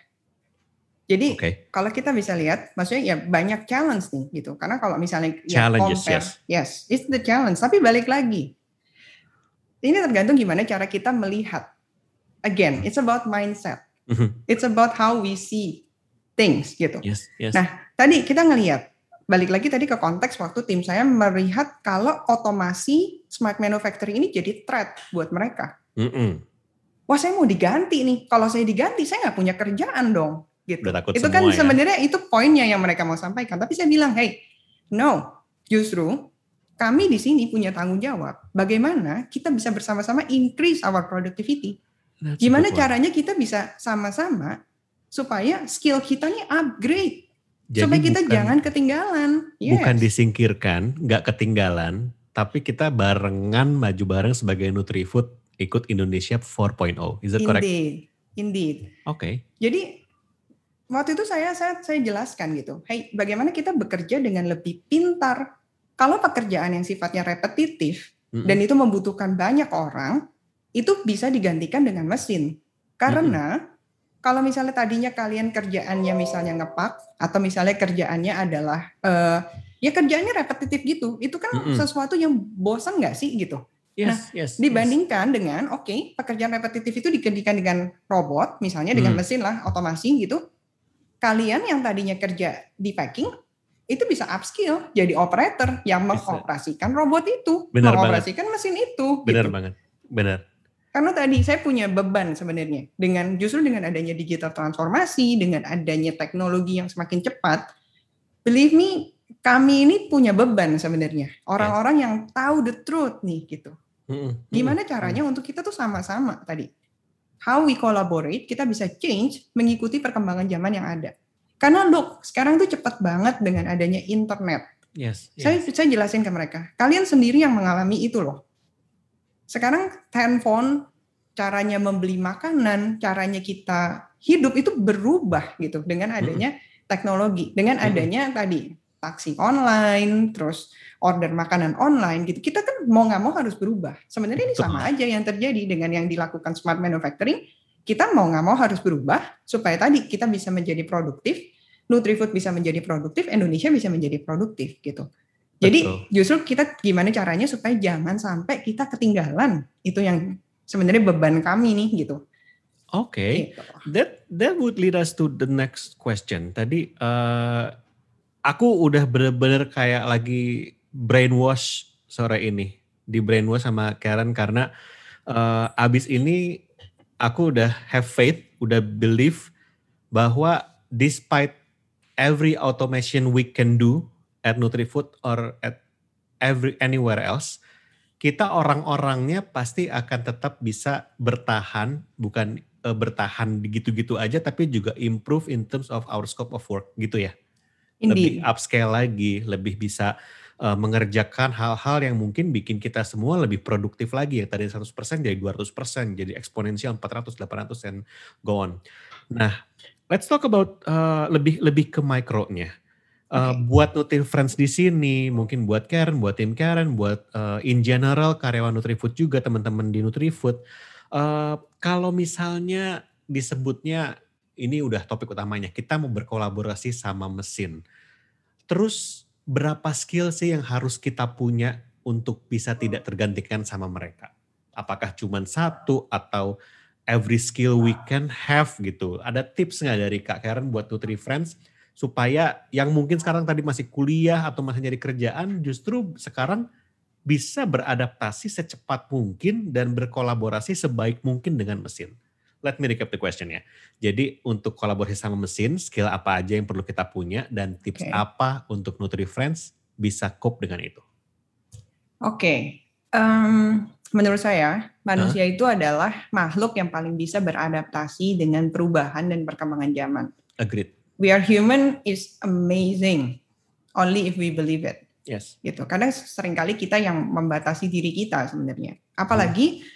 Jadi Oke. kalau kita bisa lihat, maksudnya ya banyak challenge nih gitu. Karena kalau misalnya ya Challenges, compare, yes. yes, it's the challenge. Tapi balik lagi, ini tergantung gimana cara kita melihat. Again, it's about mindset. Mhm. It's about how we see things gitu. Yes, yes. Nah, Tadi kita ngelihat, balik lagi tadi ke konteks waktu tim saya melihat kalau otomasi smart manufacturing ini jadi threat buat mereka. Mm-mm. Wah saya mau diganti nih. Kalau saya diganti, saya nggak punya kerjaan dong. Gitu. Udah takut itu kan ya. sebenarnya itu poinnya yang mereka mau sampaikan. Tapi saya bilang, hey, no, justru kami di sini punya tanggung jawab. Bagaimana kita bisa bersama-sama increase our productivity. That's Gimana caranya kita bisa sama-sama supaya skill kita nih upgrade. Jadi supaya kita bukan- jangan ketinggalan. Yes. bukan disingkirkan, nggak ketinggalan, tapi kita barengan maju bareng sebagai Nutrifood ikut Indonesia 4.0. Is that correct? Indeed. Indeed. Oke. Jadi waktu itu saya saya saya jelaskan gitu. Hey, bagaimana kita bekerja dengan lebih pintar? Kalau pekerjaan yang sifatnya repetitif mm-hmm. dan itu membutuhkan banyak orang, itu bisa digantikan dengan mesin. Karena mm-hmm. Kalau misalnya tadinya kalian kerjaannya misalnya ngepak atau misalnya kerjaannya adalah uh, ya kerjaannya repetitif gitu, itu kan mm-hmm. sesuatu yang bosan nggak sih gitu. Yes, nah, yes, dibandingkan yes. dengan oke okay, pekerjaan repetitif itu digantikan dengan robot, misalnya dengan hmm. mesin lah, otomasi gitu. Kalian yang tadinya kerja di packing itu bisa upskill jadi operator yang mengoperasikan robot itu, Benar mengoperasikan banget. mesin itu. Benar gitu. banget, benar. Karena tadi saya punya beban sebenarnya dengan justru dengan adanya digital transformasi, dengan adanya teknologi yang semakin cepat, believe me, kami ini punya beban sebenarnya. Orang-orang yang tahu the truth nih gitu. Gimana caranya untuk kita tuh sama-sama tadi. How we collaborate, kita bisa change mengikuti perkembangan zaman yang ada. Karena look, sekarang tuh cepat banget dengan adanya internet. Yes, yes. Saya saya jelasin ke mereka. Kalian sendiri yang mengalami itu loh. Sekarang handphone, caranya membeli makanan, caranya kita hidup itu berubah gitu dengan adanya teknologi, dengan adanya tadi taksi online, terus order makanan online gitu. Kita kan mau nggak mau harus berubah. Sebenarnya ini sama aja yang terjadi dengan yang dilakukan smart manufacturing. Kita mau nggak mau harus berubah supaya tadi kita bisa menjadi produktif, Nutrifood bisa menjadi produktif, Indonesia bisa menjadi produktif gitu. Jadi Betul. justru kita gimana caranya supaya jangan sampai kita ketinggalan. Itu yang sebenarnya beban kami nih gitu. Oke, okay. gitu. that that would lead us to the next question. Tadi uh, aku udah bener-bener kayak lagi brainwash sore ini di brainwash sama Karen karena uh, abis ini aku udah have faith, udah believe bahwa despite every automation we can do at NutriFood or at every anywhere else, kita orang-orangnya pasti akan tetap bisa bertahan, bukan uh, bertahan gitu-gitu aja, tapi juga improve in terms of our scope of work gitu ya. Indeed. lebih upscale lagi, lebih bisa uh, mengerjakan hal-hal yang mungkin bikin kita semua lebih produktif lagi yang tadi 100% jadi 200%, jadi eksponensial 400, 800 and go on. Nah, let's talk about uh, lebih lebih ke mikronya. Uh, okay. Buat Nutri Friends di sini, mungkin buat Karen, buat tim Karen, buat uh, in general karyawan NutriFood juga teman-teman di NutriFood. Uh, kalau misalnya disebutnya ini udah topik utamanya. Kita mau berkolaborasi sama mesin. Terus berapa skill sih yang harus kita punya untuk bisa tidak tergantikan sama mereka? Apakah cuma satu atau every skill we can have gitu? Ada tips nggak dari Kak Karen buat Nutri Friends supaya yang mungkin sekarang tadi masih kuliah atau masih nyari kerjaan justru sekarang bisa beradaptasi secepat mungkin dan berkolaborasi sebaik mungkin dengan mesin let me recap the question ya. Jadi untuk kolaborasi sama mesin, skill apa aja yang perlu kita punya dan tips okay. apa untuk Nutri Friends bisa cope dengan itu? Oke, okay. um, menurut saya manusia huh? itu adalah makhluk yang paling bisa beradaptasi dengan perubahan dan perkembangan zaman. Agreed. We are human is amazing, only if we believe it. Yes. Gitu. Kadang sering kali kita yang membatasi diri kita sebenarnya. Apalagi hmm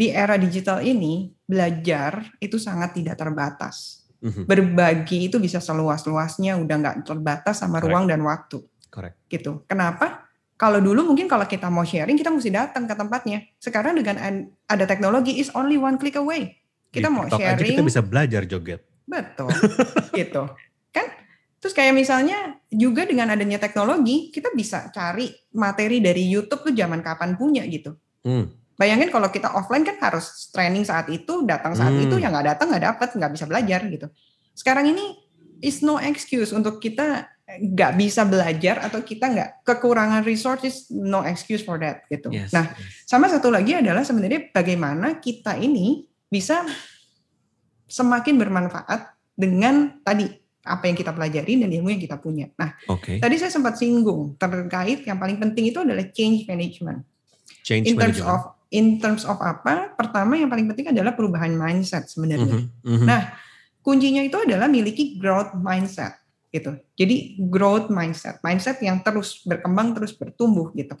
di era digital ini belajar itu sangat tidak terbatas. Mm-hmm. Berbagi itu bisa seluas-luasnya, udah nggak terbatas sama Correct. ruang dan waktu. Correct. Gitu. Kenapa? Kalau dulu mungkin kalau kita mau sharing kita mesti datang ke tempatnya. Sekarang dengan ada teknologi is only one click away. Kita di mau sharing. Aja kita bisa belajar joget. Betul. gitu. Kan? Terus kayak misalnya juga dengan adanya teknologi kita bisa cari materi dari YouTube tuh zaman kapan punya gitu. Hmm Bayangin kalau kita offline kan harus training saat itu, datang saat hmm. itu, yang nggak datang nggak dapat, nggak bisa belajar gitu. Sekarang ini is no excuse untuk kita nggak bisa belajar atau kita nggak kekurangan resources, no excuse for that gitu. Yes, nah, yes. sama satu lagi adalah sebenarnya bagaimana kita ini bisa semakin bermanfaat dengan tadi apa yang kita pelajari dan ilmu yang kita punya. Nah, okay. tadi saya sempat singgung terkait yang paling penting itu adalah change management. Change in terms management. of in terms of apa? Pertama yang paling penting adalah perubahan mindset sebenarnya. Mm -hmm. Nah, kuncinya itu adalah miliki growth mindset gitu. Jadi growth mindset, mindset yang terus berkembang, terus bertumbuh gitu.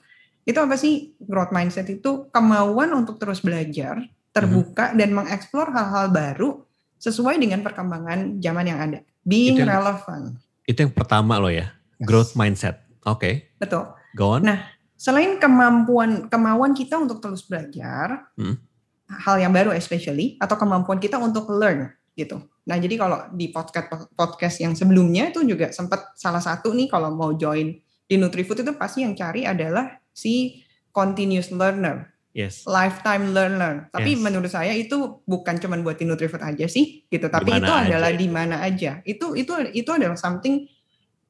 Itu apa sih growth mindset itu? Kemauan untuk terus belajar, terbuka mm -hmm. dan mengeksplor hal-hal baru sesuai dengan perkembangan zaman yang ada. Being Itu yang- relevant. Itu yang pertama loh ya, growth mindset. Oke, Betul. go on. Nah, Selain kemampuan kemauan kita untuk terus belajar, Hmm. hal yang baru especially atau kemampuan kita untuk learn gitu. Nah, jadi kalau di podcast podcast yang sebelumnya itu juga sempat salah satu nih kalau mau join di Nutrifood itu pasti yang cari adalah si continuous learner, yes. lifetime learner. Tapi Yes. menurut saya itu bukan cuma buat di Nutrifood aja sih gitu, tapi Di mana itu aja adalah di mana aja. Itu itu itu adalah something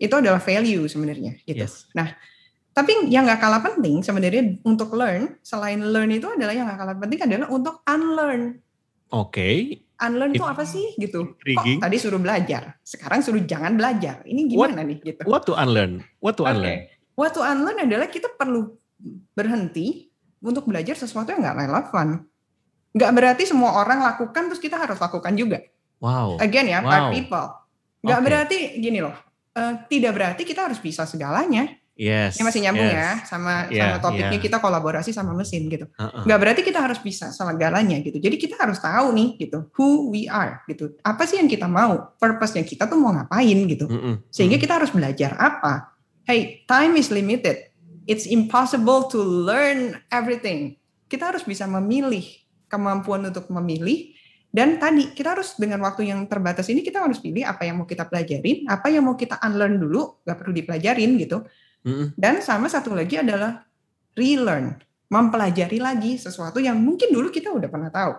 itu adalah value sebenarnya gitu. Yes. Tapi yang nggak kalah penting sebenarnya untuk learn, selain learn itu adalah yang nggak kalah penting adalah untuk unlearn. Oke, Unlearn itu It- apa sih gitu? Kok tadi suruh belajar, sekarang suruh jangan belajar. Ini gimana nih gitu? what to unlearn? What to unlearn? What to unlearn adalah kita perlu berhenti untuk belajar sesuatu yang nggak relevan. Nggak berarti semua orang lakukan terus kita harus lakukan juga. Wow. Again ya, Wow. people. Nggak Oke. berarti gini loh. eh, tidak berarti kita harus bisa segalanya. Yes. Ini masih nyambung yes. ya sama Iya, sama topiknya iya. kita kolaborasi sama mesin gitu. Uh-uh. Nggak berarti kita harus bisa segalanya gitu. Jadi kita harus tahu nih gitu who we are gitu. Apa sih yang kita mau? Purpose-nya kita tuh mau ngapain gitu. Mm-mm. Sehingga Mm-mm. kita harus belajar apa? Hey, time is limited. It's impossible to learn everything. Kita harus bisa memilih kemampuan untuk memilih dan tadi kita harus dengan waktu yang terbatas ini kita harus pilih apa yang mau kita pelajarin, apa yang mau kita unlearn dulu, nggak perlu dipelajarin gitu. Dan sama satu lagi adalah relearn, mempelajari lagi sesuatu yang mungkin dulu kita udah pernah tahu.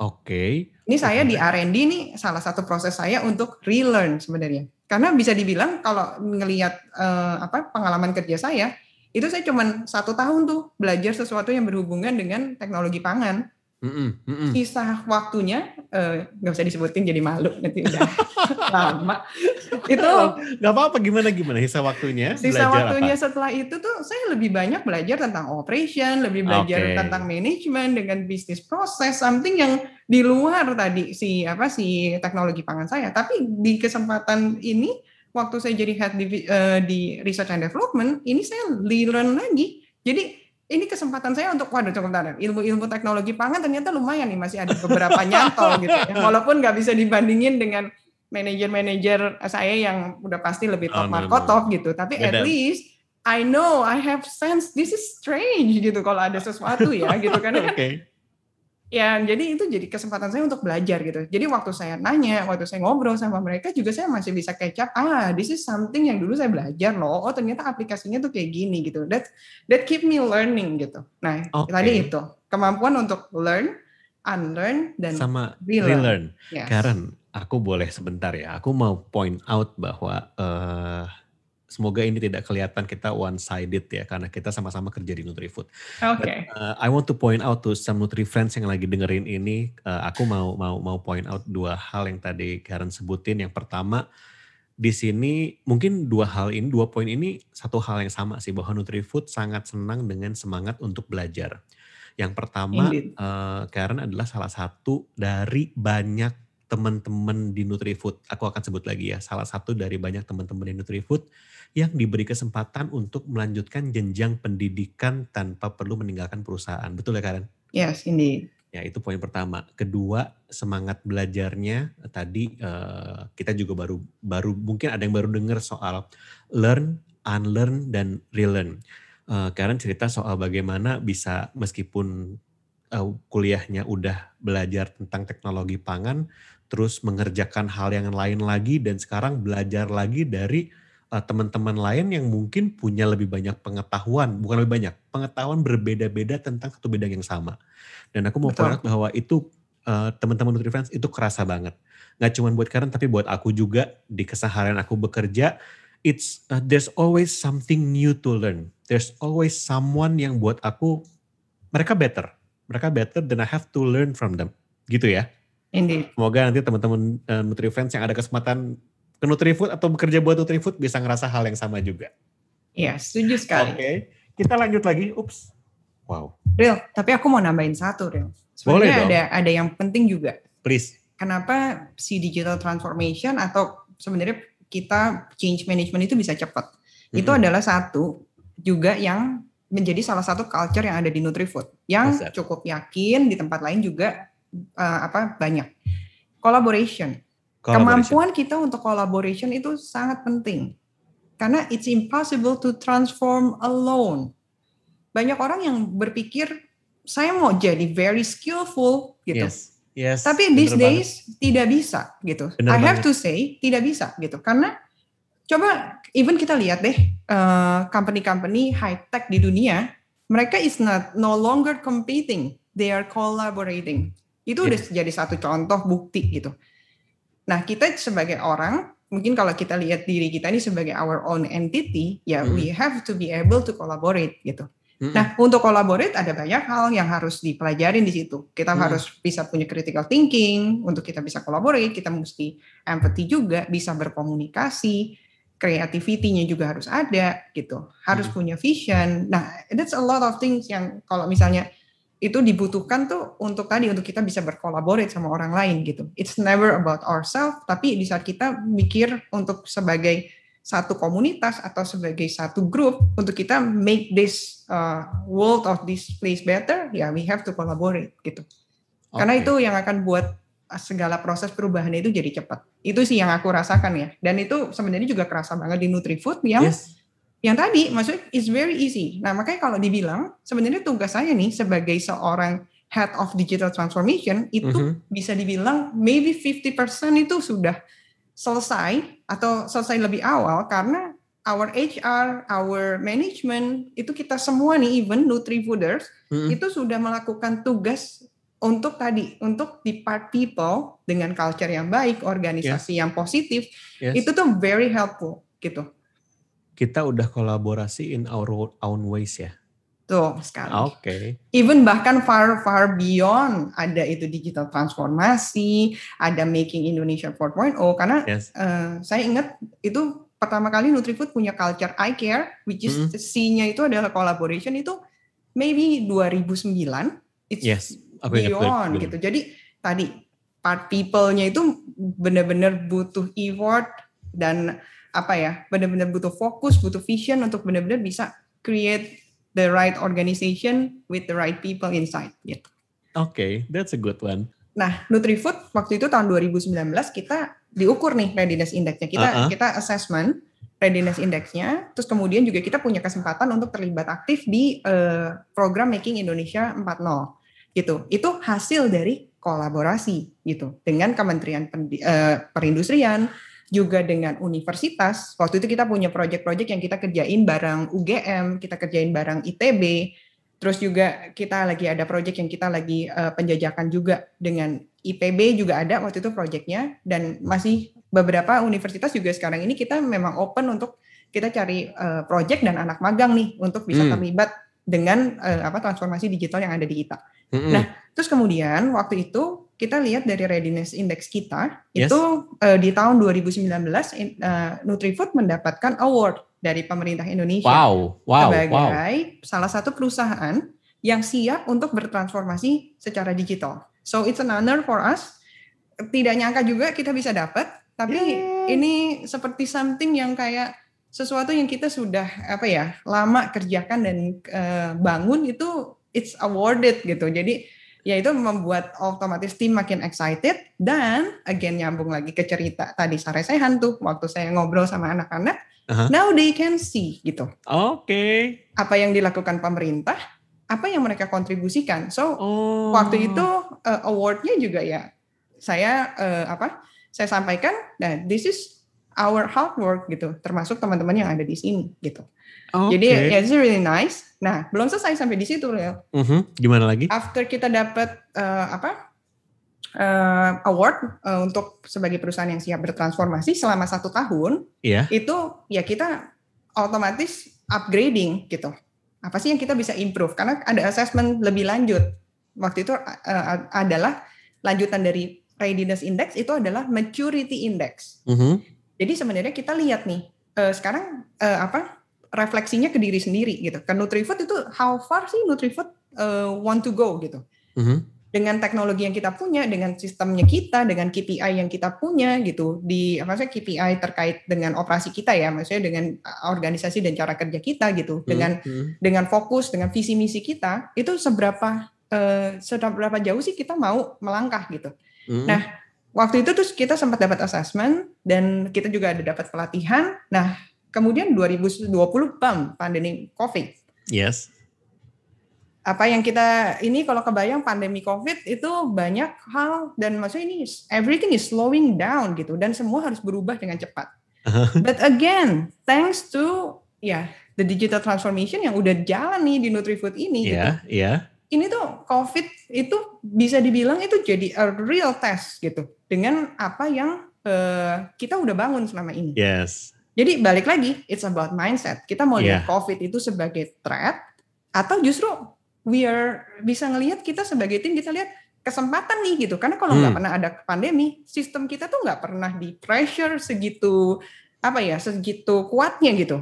Oke. Ini saya di R&D nih salah satu proses saya untuk relearn sebenarnya. Karena bisa dibilang kalau ngelihat eh, apa pengalaman kerja saya, itu saya cuma satu tahun tuh belajar sesuatu yang berhubungan dengan teknologi pangan. Mm-mm. Mm-mm. Sisa waktunya eh, nggak usah disebutin jadi malu nanti udah lama. Itu Gak apa-apa gimana gimana sisa waktunya sisa waktunya apa? setelah itu tuh saya lebih banyak belajar tentang operation, lebih belajar Oke. tentang manajemen dengan bisnis proses, something yang di luar tadi si apa si teknologi pangan saya. Tapi di kesempatan ini waktu saya jadi head divi- eh, di research and development, ini saya learn lagi. Jadi ini kesempatan saya untuk waduh cukup bentar, ilmu-ilmu teknologi pangan ternyata lumayan nih masih ada beberapa nyantol gitu ya. Walaupun nggak bisa dibandingin dengan manajer-manajer saya yang udah pasti lebih top Oh, no, market no. top gitu. Tapi Beda. at least I know I have sense this is strange gitu kalau ada sesuatu ya gitu karena kan Oke. Ya jadi itu jadi kesempatan saya untuk belajar gitu. Jadi waktu saya nanya, waktu saya ngobrol sama mereka juga saya masih bisa up. Ah, this is something yang dulu saya belajar loh. Oh, ternyata aplikasinya tuh kayak gini gitu. That that keep me learning gitu. Nah, Oke. tadi itu kemampuan untuk learn, unlearn dan Sama relearn. relearn. Yes. Karen, aku boleh sebentar ya. Aku mau point out bahwa eh, semoga ini tidak kelihatan kita one sided ya karena kita sama-sama kerja di Nutrifood. Oke. Uh, I want to point out to some Nutri friends yang lagi dengerin ini, uh, aku mau mau mau point out dua hal yang tadi Karen sebutin. Yang pertama, di sini mungkin dua hal ini, dua poin ini satu hal yang sama sih bahwa Nutrifood sangat senang dengan semangat untuk belajar. Yang pertama, Indeed. uh, Karen adalah salah satu dari banyak teman-teman di Nutrifood. Aku akan sebut lagi ya, salah satu dari banyak teman-teman di Nutrifood yang diberi kesempatan untuk melanjutkan jenjang pendidikan tanpa perlu meninggalkan perusahaan. Betul ya Karen? Yes, indeed. Ya itu poin pertama. Kedua semangat belajarnya tadi eh, kita juga baru baru mungkin ada yang baru dengar soal learn, unlearn dan relearn. Eh, Karen cerita soal bagaimana bisa meskipun eh, kuliahnya udah belajar tentang teknologi pangan, terus mengerjakan hal yang lain lagi dan sekarang belajar lagi dari eh, teman-teman lain yang mungkin punya lebih banyak pengetahuan, bukan lebih banyak, pengetahuan berbeda-beda tentang satu bidang yang sama. Dan aku mau out bahwa itu eh, teman-teman NutriFriends itu kerasa banget. Nggak cuma buat Karen tapi buat aku juga di keseharian aku bekerja, it's uh, there's always something new to learn. There's always someone yang buat aku mereka better. Mereka better dan I have to learn from them. Gitu ya. Indeed. Semoga nanti teman-teman uh, NutriFriends yang ada kesempatan ke NutriFood atau bekerja buat NutriFood bisa ngerasa hal yang sama juga. Iya, setuju sekali. Oke, kita lanjut lagi. Ups. Wow, Real, tapi aku mau nambahin satu, Real. Boleh Sebenarnya dong. ada ada yang penting juga. please. Kenapa si digital transformation atau sebenarnya kita change management itu bisa cepat? Itu Mm-mm. adalah satu juga yang menjadi salah satu culture yang ada di Nutrifood yang cukup yakin di tempat lain juga eh, apa banyak. collaboration. Kemampuan kita untuk collaboration itu sangat penting. Karena it's impossible to transform alone. Banyak orang yang berpikir saya mau jadi very skillful gitu. Yes. Yes, Tapi these days banget. tidak bisa gitu. Bener I have to say tidak bisa gitu. Karena coba even kita lihat deh uh, company-company high tech di dunia, mereka is not no longer competing, they are collaborating. Itu yeah. udah jadi satu contoh bukti gitu. Nah, kita sebagai orang, mungkin kalau kita lihat diri kita ini sebagai our own entity, ya mm. we have to be able to collaborate gitu. Mm. Nah, untuk collaborate ada banyak hal yang harus dipelajarin di situ. Kita mm. harus bisa punya critical thinking, untuk kita bisa collaborate, kita mesti empathy juga, bisa berkomunikasi, creativity-nya juga harus ada gitu. Harus mm. punya vision. Nah, that's a lot of things yang kalau misalnya itu dibutuhkan tuh untuk tadi untuk kita bisa berkolaborasi sama orang lain gitu. It's never about ourselves, tapi di saat kita mikir untuk sebagai satu komunitas atau sebagai satu grup untuk kita make this uh, world of this place better, ya yeah, we have to collaborate gitu. Okay. Karena itu yang akan buat segala proses perubahan itu jadi cepat. Itu sih yang aku rasakan ya. Dan itu sebenarnya juga kerasa banget di NutriFood yang yes yang tadi maksudnya is very easy. Nah makanya kalau dibilang sebenarnya tugas saya nih sebagai seorang head of digital transformation itu mm -hmm. bisa dibilang maybe 50% itu sudah selesai atau selesai lebih awal karena our HR, our management itu kita semua nih even Nutrifooders mm -hmm. itu sudah melakukan tugas untuk tadi untuk di part people dengan culture yang baik, organisasi yeah. yang positif yes. itu tuh very helpful gitu kita udah kolaborasi in our own ways ya. Tuh sekali. Oke. Okay. Even bahkan far far beyond ada itu digital transformasi, ada making Indonesia 4.0 karena yes. uh, saya ingat itu pertama kali Nutrifood punya culture I care which is mm -hmm. C-nya itu adalah collaboration itu maybe 2009 it's yes. Aku beyond gitu. Jadi tadi part people-nya itu benar-benar butuh effort dan apa ya benar-benar butuh fokus butuh vision untuk benar-benar bisa create the right organization with the right people inside gitu. Oke, okay, that's a good one. Nah, NutriFood waktu itu tahun 2019 kita diukur nih readiness indexnya. Kita uh -huh. kita assessment readiness indexnya. Terus kemudian juga kita punya kesempatan untuk terlibat aktif di uh, program Making Indonesia 4.0 gitu. Itu hasil dari kolaborasi gitu dengan Kementerian uh, Perindustrian, juga dengan universitas. Waktu itu kita punya proyek-proyek yang kita kerjain bareng UGM, kita kerjain bareng ITB. Terus juga kita lagi ada proyek yang kita lagi uh, penjajakan juga dengan IPB juga ada waktu itu proyeknya dan masih beberapa universitas juga sekarang ini kita memang open untuk kita cari uh, proyek dan anak magang nih untuk bisa hmm. terlibat dengan uh, apa transformasi digital yang ada di kita. Hmm. Nah, terus kemudian waktu itu kita lihat dari readiness index kita yes. itu uh, di tahun 2019 uh, Nutrifood mendapatkan award dari pemerintah Indonesia wow, wow, sebagai wow. salah satu perusahaan yang siap untuk bertransformasi secara digital. So it's an honor for us. Tidak nyangka juga kita bisa dapat, tapi yeah. ini seperti something yang kayak sesuatu yang kita sudah apa ya lama kerjakan dan uh, bangun itu it's awarded gitu. Jadi ya itu membuat otomatis tim makin excited dan again nyambung lagi ke cerita tadi sore saya hantu waktu saya ngobrol sama anak-anak uh-huh. now they can see gitu oke okay. apa yang dilakukan pemerintah apa yang mereka kontribusikan so oh. waktu itu uh, awardnya juga ya saya uh, apa saya sampaikan nah this is our hard work gitu termasuk teman-teman yang ada di sini gitu Okay. Jadi ya it's really nice. Nah belum selesai sampai di situ Leo. Uh mm-hmm. -huh. Gimana lagi? After kita dapat uh, apa uh, award uh, untuk sebagai perusahaan yang siap bertransformasi selama satu tahun, yeah. itu ya kita otomatis upgrading gitu. Apa sih yang kita bisa improve? Karena ada assessment lebih lanjut. Waktu itu uh, adalah lanjutan dari readiness index itu adalah maturity index. Mm-hmm. -huh. Jadi sebenarnya kita lihat nih uh, sekarang uh, apa refleksinya ke diri sendiri gitu. Ke Nutrifood itu how far sih Nutrifood uh, want to go gitu. Mm-hmm. Dengan teknologi yang kita punya, dengan sistemnya kita, dengan KPI yang kita punya gitu di apa sih KPI terkait dengan operasi kita ya, maksudnya dengan uh, organisasi dan cara kerja kita gitu, mm-hmm. dengan dengan fokus, dengan visi misi kita, itu seberapa uh, seberapa jauh sih kita mau melangkah gitu. Mm-hmm. Nah, waktu itu terus kita sempat dapat assessment dan kita juga ada dapat pelatihan. Nah, kemudian 2020 bam pandemi Covid. Yes. Apa yang kita ini kalau kebayang pandemi Covid itu banyak hal dan maksudnya ini everything is slowing down gitu dan semua harus berubah dengan cepat. But again, thanks to ya the digital transformation yang udah jalan nih di NutriFood ini. Yeah, gitu. Yeah. Ini tuh COVID itu bisa dibilang itu jadi a real test gitu dengan apa yang uh, kita udah bangun selama ini. Yes. Jadi balik lagi, it's about mindset. Kita mau yeah. lihat COVID itu sebagai threat atau justru we are bisa ngelihat kita sebagai tim kita lihat kesempatan nih gitu. Karena kalau nggak hmm. pernah ada pandemi, sistem kita tuh nggak pernah di pressure segitu apa ya, segitu kuatnya gitu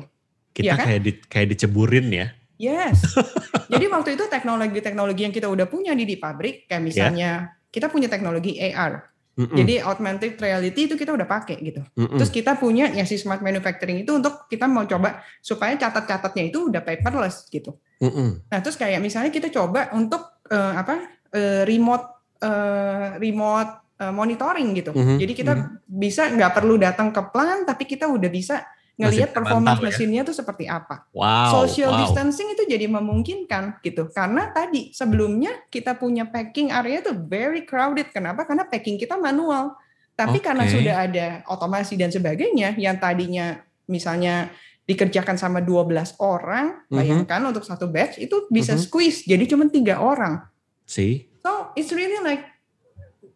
kita ya kan? kayak di, kayak diceburin ya. Yes. Jadi waktu itu teknologi-teknologi yang kita udah punya di di pabrik kayak ya. misalnya yeah. kita punya teknologi AR. Mm -mm. Jadi augmented reality itu kita udah pakai gitu. Mm -mm. Terus kita punya ya si smart manufacturing itu untuk kita mau coba supaya catat-catatnya itu udah paperless gitu. Mm -mm. Nah terus kayak misalnya kita coba untuk uh, apa uh, remote uh, remote uh, monitoring gitu. Mm -hmm. Jadi kita mm -hmm. bisa nggak perlu datang ke plant tapi kita udah bisa ngelihat performance ya? mesinnya tuh seperti apa. Wow. Social wow. distancing itu jadi memungkinkan gitu. Karena tadi sebelumnya kita punya packing area tuh very crowded. Kenapa? Karena packing kita manual. Tapi okay. karena sudah ada otomasi dan sebagainya yang tadinya misalnya dikerjakan sama 12 orang, mhm. bayangkan mm -hmm. untuk satu batch itu bisa mm -hmm. squeeze jadi cuma tiga orang. See? So it's really like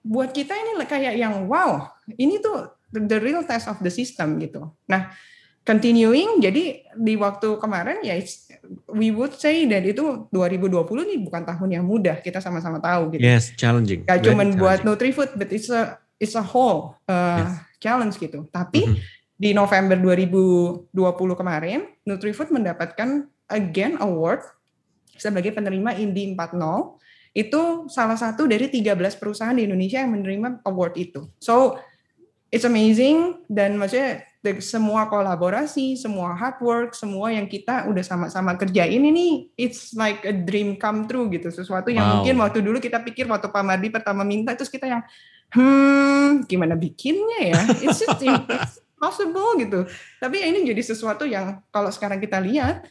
buat kita ini kayak yang wow, ini tuh the real test of the system gitu. Nah, continuing jadi di waktu kemarin ya we would say that itu 2020 nih bukan tahun yang mudah kita sama-sama tahu gitu. Yes, challenging. Gak cuma buat NutriFood but it's a it's a whole uh, yes. challenge gitu. Tapi mm -hmm. di November 2020 kemarin NutriFood mendapatkan again award sebagai penerima Indi 40 itu salah satu dari 13 perusahaan di Indonesia yang menerima award itu. So it's amazing dan maksudnya semua kolaborasi, semua hard work, semua yang kita udah sama-sama kerjain ini it's like a dream come true gitu. Sesuatu yang wow. mungkin waktu dulu kita pikir waktu Pak Mardi pertama minta terus kita yang hmm gimana bikinnya ya? It's just it's possible gitu. Tapi ini jadi sesuatu yang kalau sekarang kita lihat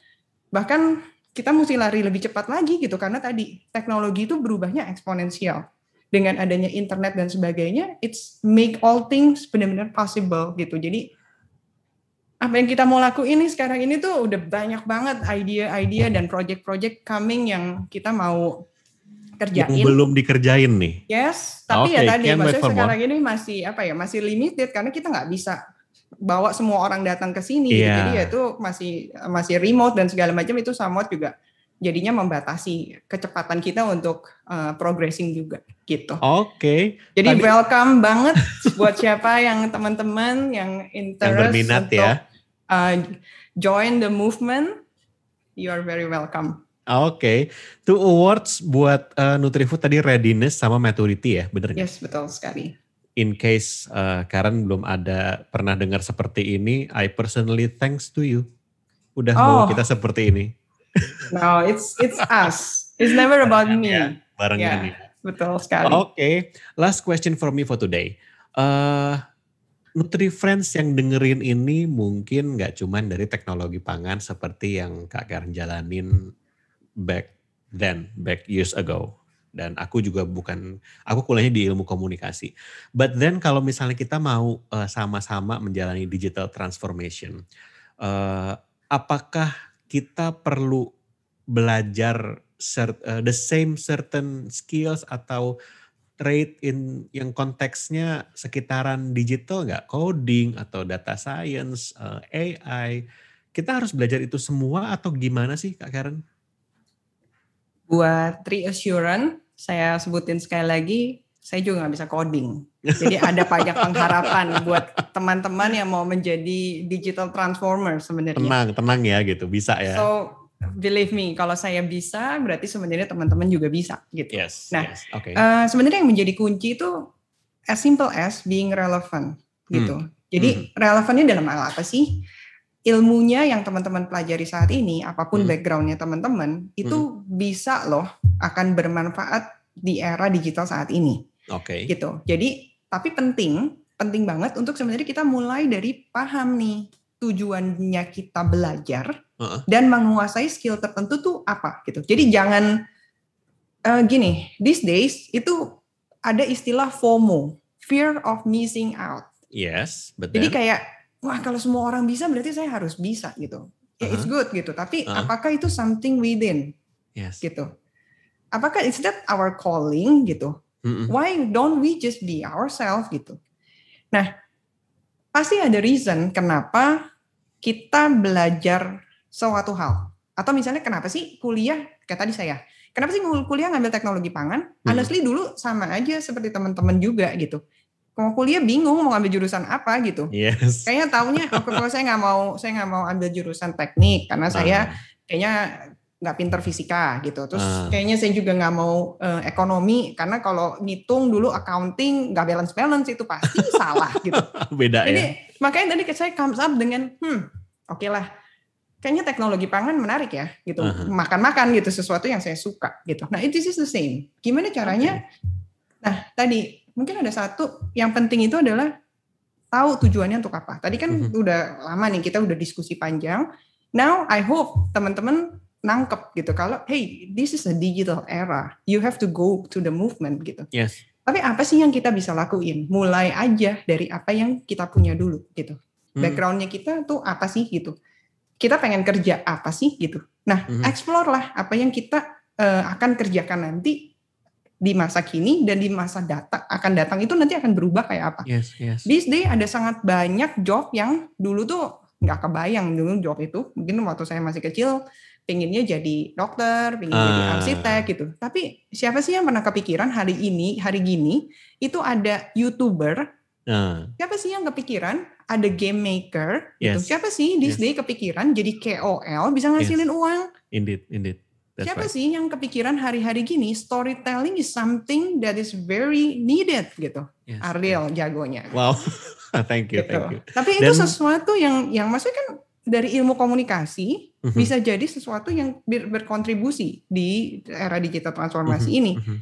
bahkan kita mesti lari lebih cepat lagi gitu karena tadi teknologi itu berubahnya eksponensial dengan adanya internet dan sebagainya, it's make all things benar-benar possible gitu. Jadi apa yang kita mau lakuin ini sekarang ini tuh udah banyak banget ide-ide dan project-project coming yang kita mau kerjain. Yang belum dikerjain nih. Yes, tapi okay, ya tadi maksudnya sekarang ini masih apa ya masih limited karena kita nggak bisa bawa semua orang datang ke sini. Yeah. Gitu. Iya. Jadi ya itu masih masih remote dan segala macam itu somewhat juga jadinya membatasi kecepatan kita untuk uh, progressing juga gitu. Oke. Okay. Jadi Tadi, welcome banget buat siapa yang teman-teman yang interest yang berminat untuk ya. Uh, join the movement. You are very welcome. Oke, okay. two awards buat uh, Nutrifood tadi readiness sama maturity ya, bener nggak? Yes, betul sekali. In case uh, Karen belum ada pernah dengar seperti ini, I personally thanks to you. Udah oh. bawa kita seperti ini no, it's it's us. It's never about me. Ya, barengan yeah, Betul sekali. Oke, okay. last question for me for today. Uh, Nutri Friends yang dengerin ini mungkin nggak cuman dari teknologi pangan seperti yang Kak Karen jalanin back then, back years ago. Dan aku juga bukan, aku kuliahnya di ilmu komunikasi. But then kalau misalnya kita mau sama eh, sama-sama menjalani digital transformation, uh, apakah kita perlu belajar cert, uh, the same certain skills atau trade in yang konteksnya sekitaran digital nggak coding atau data science uh, eh, AI kita harus belajar itu semua atau gimana sih kak Karen? Buat reassurance saya sebutin sekali lagi saya juga nggak bisa coding. Jadi ada banyak pengharapan buat teman-teman yang mau menjadi digital transformer sebenarnya. Tenang, tenang ya gitu, bisa ya. So believe me, kalau saya bisa, berarti sebenarnya teman-teman juga bisa gitu. Yes. Nah, yes, okay. uh, sebenarnya yang menjadi kunci itu as simple as being relevant gitu. Hmm. Jadi hmm. relevannya dalam hal apa sih? Ilmunya yang teman-teman pelajari saat ini, apa pun hmm. backgroundnya teman-teman, itu hmm. bisa loh akan bermanfaat di era digital saat ini. Oke. Okay. Gitu. Jadi Tapi penting, penting banget untuk sebenarnya kita mulai dari paham nih tujuannya kita belajar uh-uh. dan menguasai skill tertentu tuh apa gitu. Jadi jangan uh, gini, these days itu ada istilah FOMO, fear of missing out. Yes, betul. Jadi kayak wah kalau semua orang bisa berarti saya harus bisa gitu. Ya uh-huh. it's good gitu, tapi uh-huh. apakah itu something within? Yes. Gitu. Apakah is that our calling gitu? Mm-mm. Why don't we just be ourselves gitu? Nah, pasti ada reason kenapa kita belajar suatu hal. Atau misalnya kenapa sih kuliah, kayak tadi saya, kenapa sih kuliah ngambil teknologi pangan? Hmm. Honestly dulu sama aja seperti teman-teman juga gitu. Mau kuliah bingung mau ngambil jurusan apa gitu. Yes. Kayaknya taunya kalau saya nggak mau saya nggak mau ambil jurusan teknik karena saya ah. kayaknya nggak pinter fisika gitu. Terus uh. kayaknya saya juga nggak mau uh, ekonomi karena kalau ngitung dulu accounting nggak balance balance itu pasti salah gitu. Beda Jadi, ya. Makanya tadi saya comes up dengan hmm oke okay lah kayaknya teknologi pangan menarik ya gitu uh -huh. makan-makan gitu sesuatu yang saya suka gitu. Nah it is the same. Gimana caranya? Okay. Nah tadi mungkin ada satu yang penting itu adalah tahu tujuannya untuk apa. Tadi kan uh -huh. udah lama nih kita udah diskusi panjang. Now I hope teman-teman nangkep gitu. Kalau hey this is a digital era. You have to go to the movement gitu. Yes. Tapi apa sih yang kita bisa lakuin? Mulai aja dari apa yang kita punya dulu gitu. Hmm. backgroundnya kita tuh apa sih gitu? Kita pengen kerja apa sih gitu? Nah hmm. explore lah apa yang kita uh, akan kerjakan nanti di masa kini dan di masa data akan datang itu nanti akan berubah kayak apa. Yes, yes. these day ada sangat banyak job yang dulu tuh nggak kebayang. Dulu job itu mungkin waktu saya masih kecil pengennya jadi dokter, pengen uh. jadi ah. arsitek gitu. Tapi siapa sih yang pernah kepikiran hari ini, hari gini itu ada youtuber? Uh. Siapa sih yang kepikiran ada game maker? Gitu? Yes. Gitu. Siapa sih di yes. day kepikiran jadi KOL bisa ngasilin yes. uang? Indeed, indeed. That's Siapa right. sih yang kepikiran hari-hari gini storytelling is something that is very needed gitu. Yes. Ariel jagonya. Wow, thank you, gitu. thank you. Tapi Dan, itu sesuatu yang yang maksudnya kan dari ilmu komunikasi mm-hmm. bisa jadi sesuatu yang ber- berkontribusi di era digital transformasi mm-hmm. ini. Mm-hmm.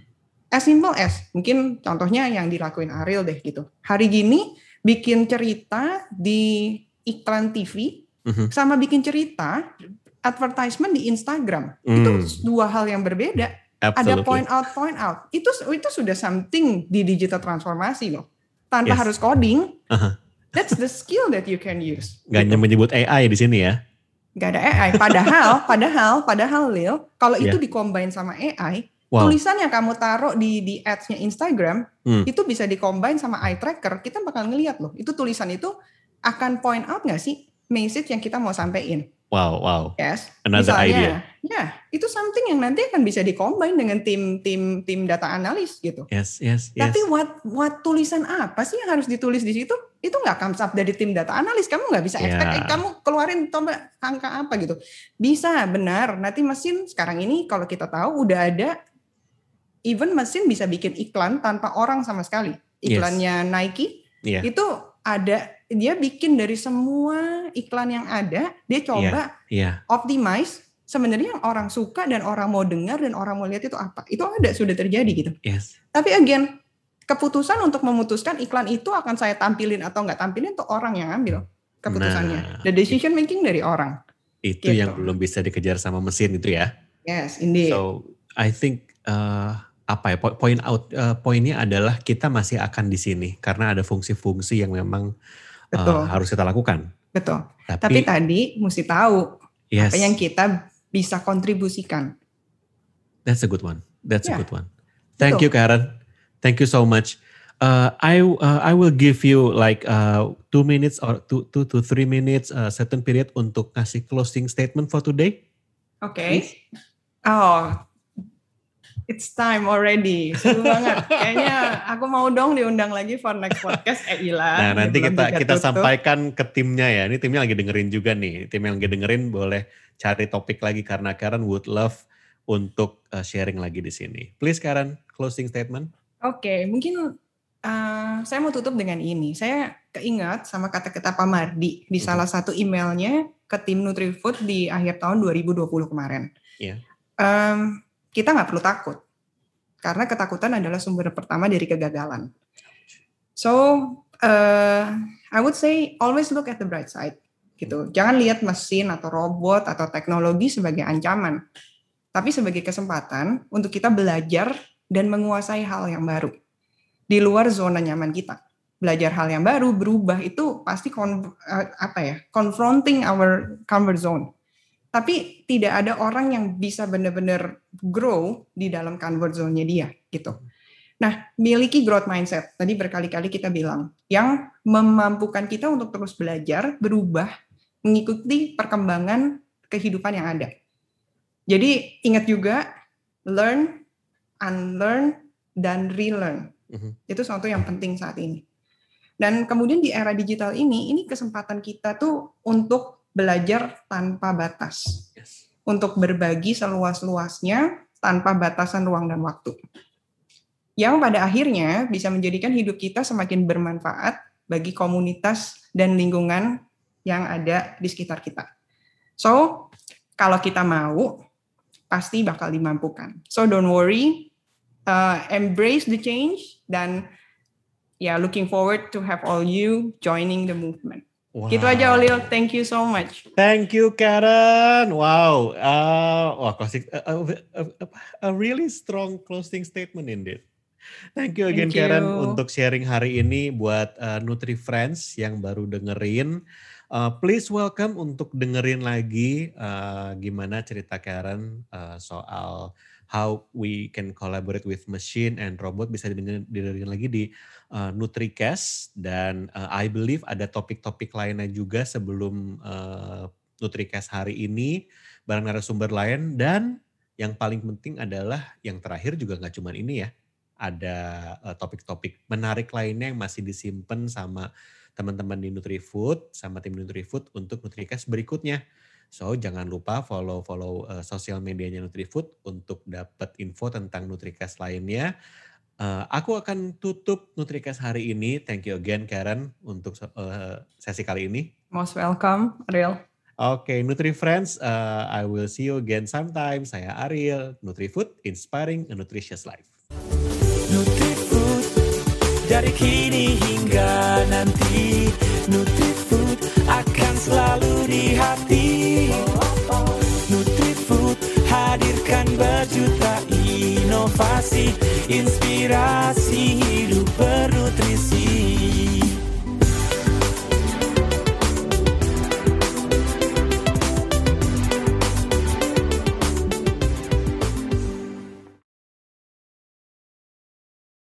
As simple as mungkin contohnya yang dilakuin Ariel deh gitu. Hari gini bikin cerita di iklan TV mm-hmm. sama bikin cerita advertisement di Instagram mm. itu dua hal yang berbeda. Absolutely. Ada point out point out. Itu itu sudah something di digital transformasi loh. Tanpa yes. harus coding. Uh-huh That's the skill that you can use. Gak gitu. menyebut AI di sini ya? Gak ada AI. Padahal, padahal, padahal Lil, kalau yeah. itu dicombine sama AI, wow. tulisan yang kamu taruh di di ads-nya Instagram hmm. itu bisa dicombine sama eye tracker. Kita bakal ngeliat loh. Itu tulisan itu akan point out nggak sih message yang kita mau sampaikan? Wow, wow. Yes. Another Misalnya, idea. Ya, itu something yang nanti akan bisa dikombin dengan tim tim tim data analis gitu. Yes, yes, yes. Tapi what what tulisan apa sih yang harus ditulis di situ? Itu nggak comes up dari tim data analis. Kamu nggak bisa expect yeah. eh, kamu keluarin coba angka apa gitu. Bisa, benar. Nanti mesin sekarang ini kalau kita tahu udah ada even mesin bisa bikin iklan tanpa orang sama sekali. Iklannya yes. Nike yeah. itu ada dia bikin dari semua iklan yang ada, dia coba yeah, yeah. optimize sebenarnya yang orang suka dan orang mau dengar dan orang mau lihat itu apa. Itu ada sudah terjadi gitu. Yes. Tapi again, keputusan untuk memutuskan iklan itu akan saya tampilin atau nggak tampilin itu orang yang ambil keputusannya. Nah, The decision making dari orang. Itu gitu. yang belum bisa dikejar sama mesin itu ya. Yes, indeed. So I think uh, apa ya point out uh, poinnya adalah kita masih akan di sini karena ada fungsi-fungsi yang memang Betul. Uh, harus kita lakukan. Betul. Tapi, Tapi tadi mesti tahu yes. apa yang kita bisa kontribusikan. That's a good one. That's yeah. a good one. Thank Betul. you Karen. Thank you so much. Uh, I uh, I will give you like uh, two minutes or two two to three minutes uh, certain period untuk kasih closing statement for today. Okay. Oh, It's time already. Seru banget. Kayaknya aku mau dong diundang lagi for next podcast. Eh Ila. Nah nanti kita kita tutup. sampaikan ke timnya ya. Ini timnya lagi dengerin juga nih. Tim yang lagi dengerin boleh cari topik lagi karena Karen would love untuk uh, sharing lagi di sini. Please Karen, closing statement. Oke, okay, mungkin uh, saya mau tutup dengan ini. Saya keingat sama kata-kata Pak Mardi di mm-hmm. salah satu emailnya ke tim Nutrifood di akhir tahun 2020 kemarin. Yeah. Um, kita nggak perlu takut. Karena ketakutan adalah sumber pertama dari kegagalan. So uh, I would say always look at the bright side gitu. Jangan lihat mesin atau robot atau teknologi sebagai ancaman, tapi sebagai kesempatan untuk kita belajar dan menguasai hal yang baru di luar zona nyaman kita. Belajar hal yang baru, berubah itu pasti kon, uh, apa ya, confronting our comfort zone. Tapi tidak ada orang yang bisa benar-benar grow di dalam comfort zone-nya dia gitu. Nah, miliki growth mindset. Tadi berkali-kali kita bilang yang memampukan kita untuk terus belajar, berubah, mengikuti perkembangan kehidupan yang ada. Jadi ingat juga learn, unlearn, dan relearn. Mm-hmm. Itu sesuatu yang penting saat ini. Dan kemudian di era digital ini, ini kesempatan kita tuh untuk belajar tanpa batas. Yes. Untuk berbagi seluas-luasnya tanpa batasan ruang dan waktu. Yang pada akhirnya bisa menjadikan hidup kita semakin bermanfaat bagi komunitas dan lingkungan yang ada di sekitar kita. So, kalau kita mau, pasti bakal dimampukan. So, don't worry, uh, embrace the change dan ya yeah, looking forward to have all you joining the movement. Wow. Gitu aja Olil, thank you so much. Thank you Karen. Wow, uh, wah closing, uh, uh, uh, a really strong closing statement indeed. Thank you again thank you. Karen untuk sharing hari ini buat uh, Nutri Friends yang baru dengerin. Uh, please welcome untuk dengerin lagi uh, gimana cerita Karen uh, soal how we can collaborate with machine and robot. Bisa didengerin lagi di uh, NutriCast. Dan uh, I believe ada topik-topik lainnya juga sebelum uh, NutriCast hari ini. Bareng narasumber lain. Dan yang paling penting adalah yang terakhir juga nggak cuma ini ya. Ada uh, topik-topik menarik lainnya yang masih disimpan sama teman-teman di NutriFood sama tim NutriFood untuk NutriCast berikutnya. So jangan lupa follow follow uh, sosial medianya NutriFood untuk dapat info tentang NutriCast lainnya. Uh, aku akan tutup NutriCast hari ini. Thank you again Karen untuk uh, sesi kali ini. Most welcome, Ariel. Oke, okay, Nutri Friends, uh, I will see you again sometime. Saya Ariel, NutriFood, inspiring a nutritious life. NutriFood, dari kini hingga nanti, NutriFood akan selalu di hati. Nutrifood hadirkan berjuta inovasi, inspirasi hidup bernutrisi.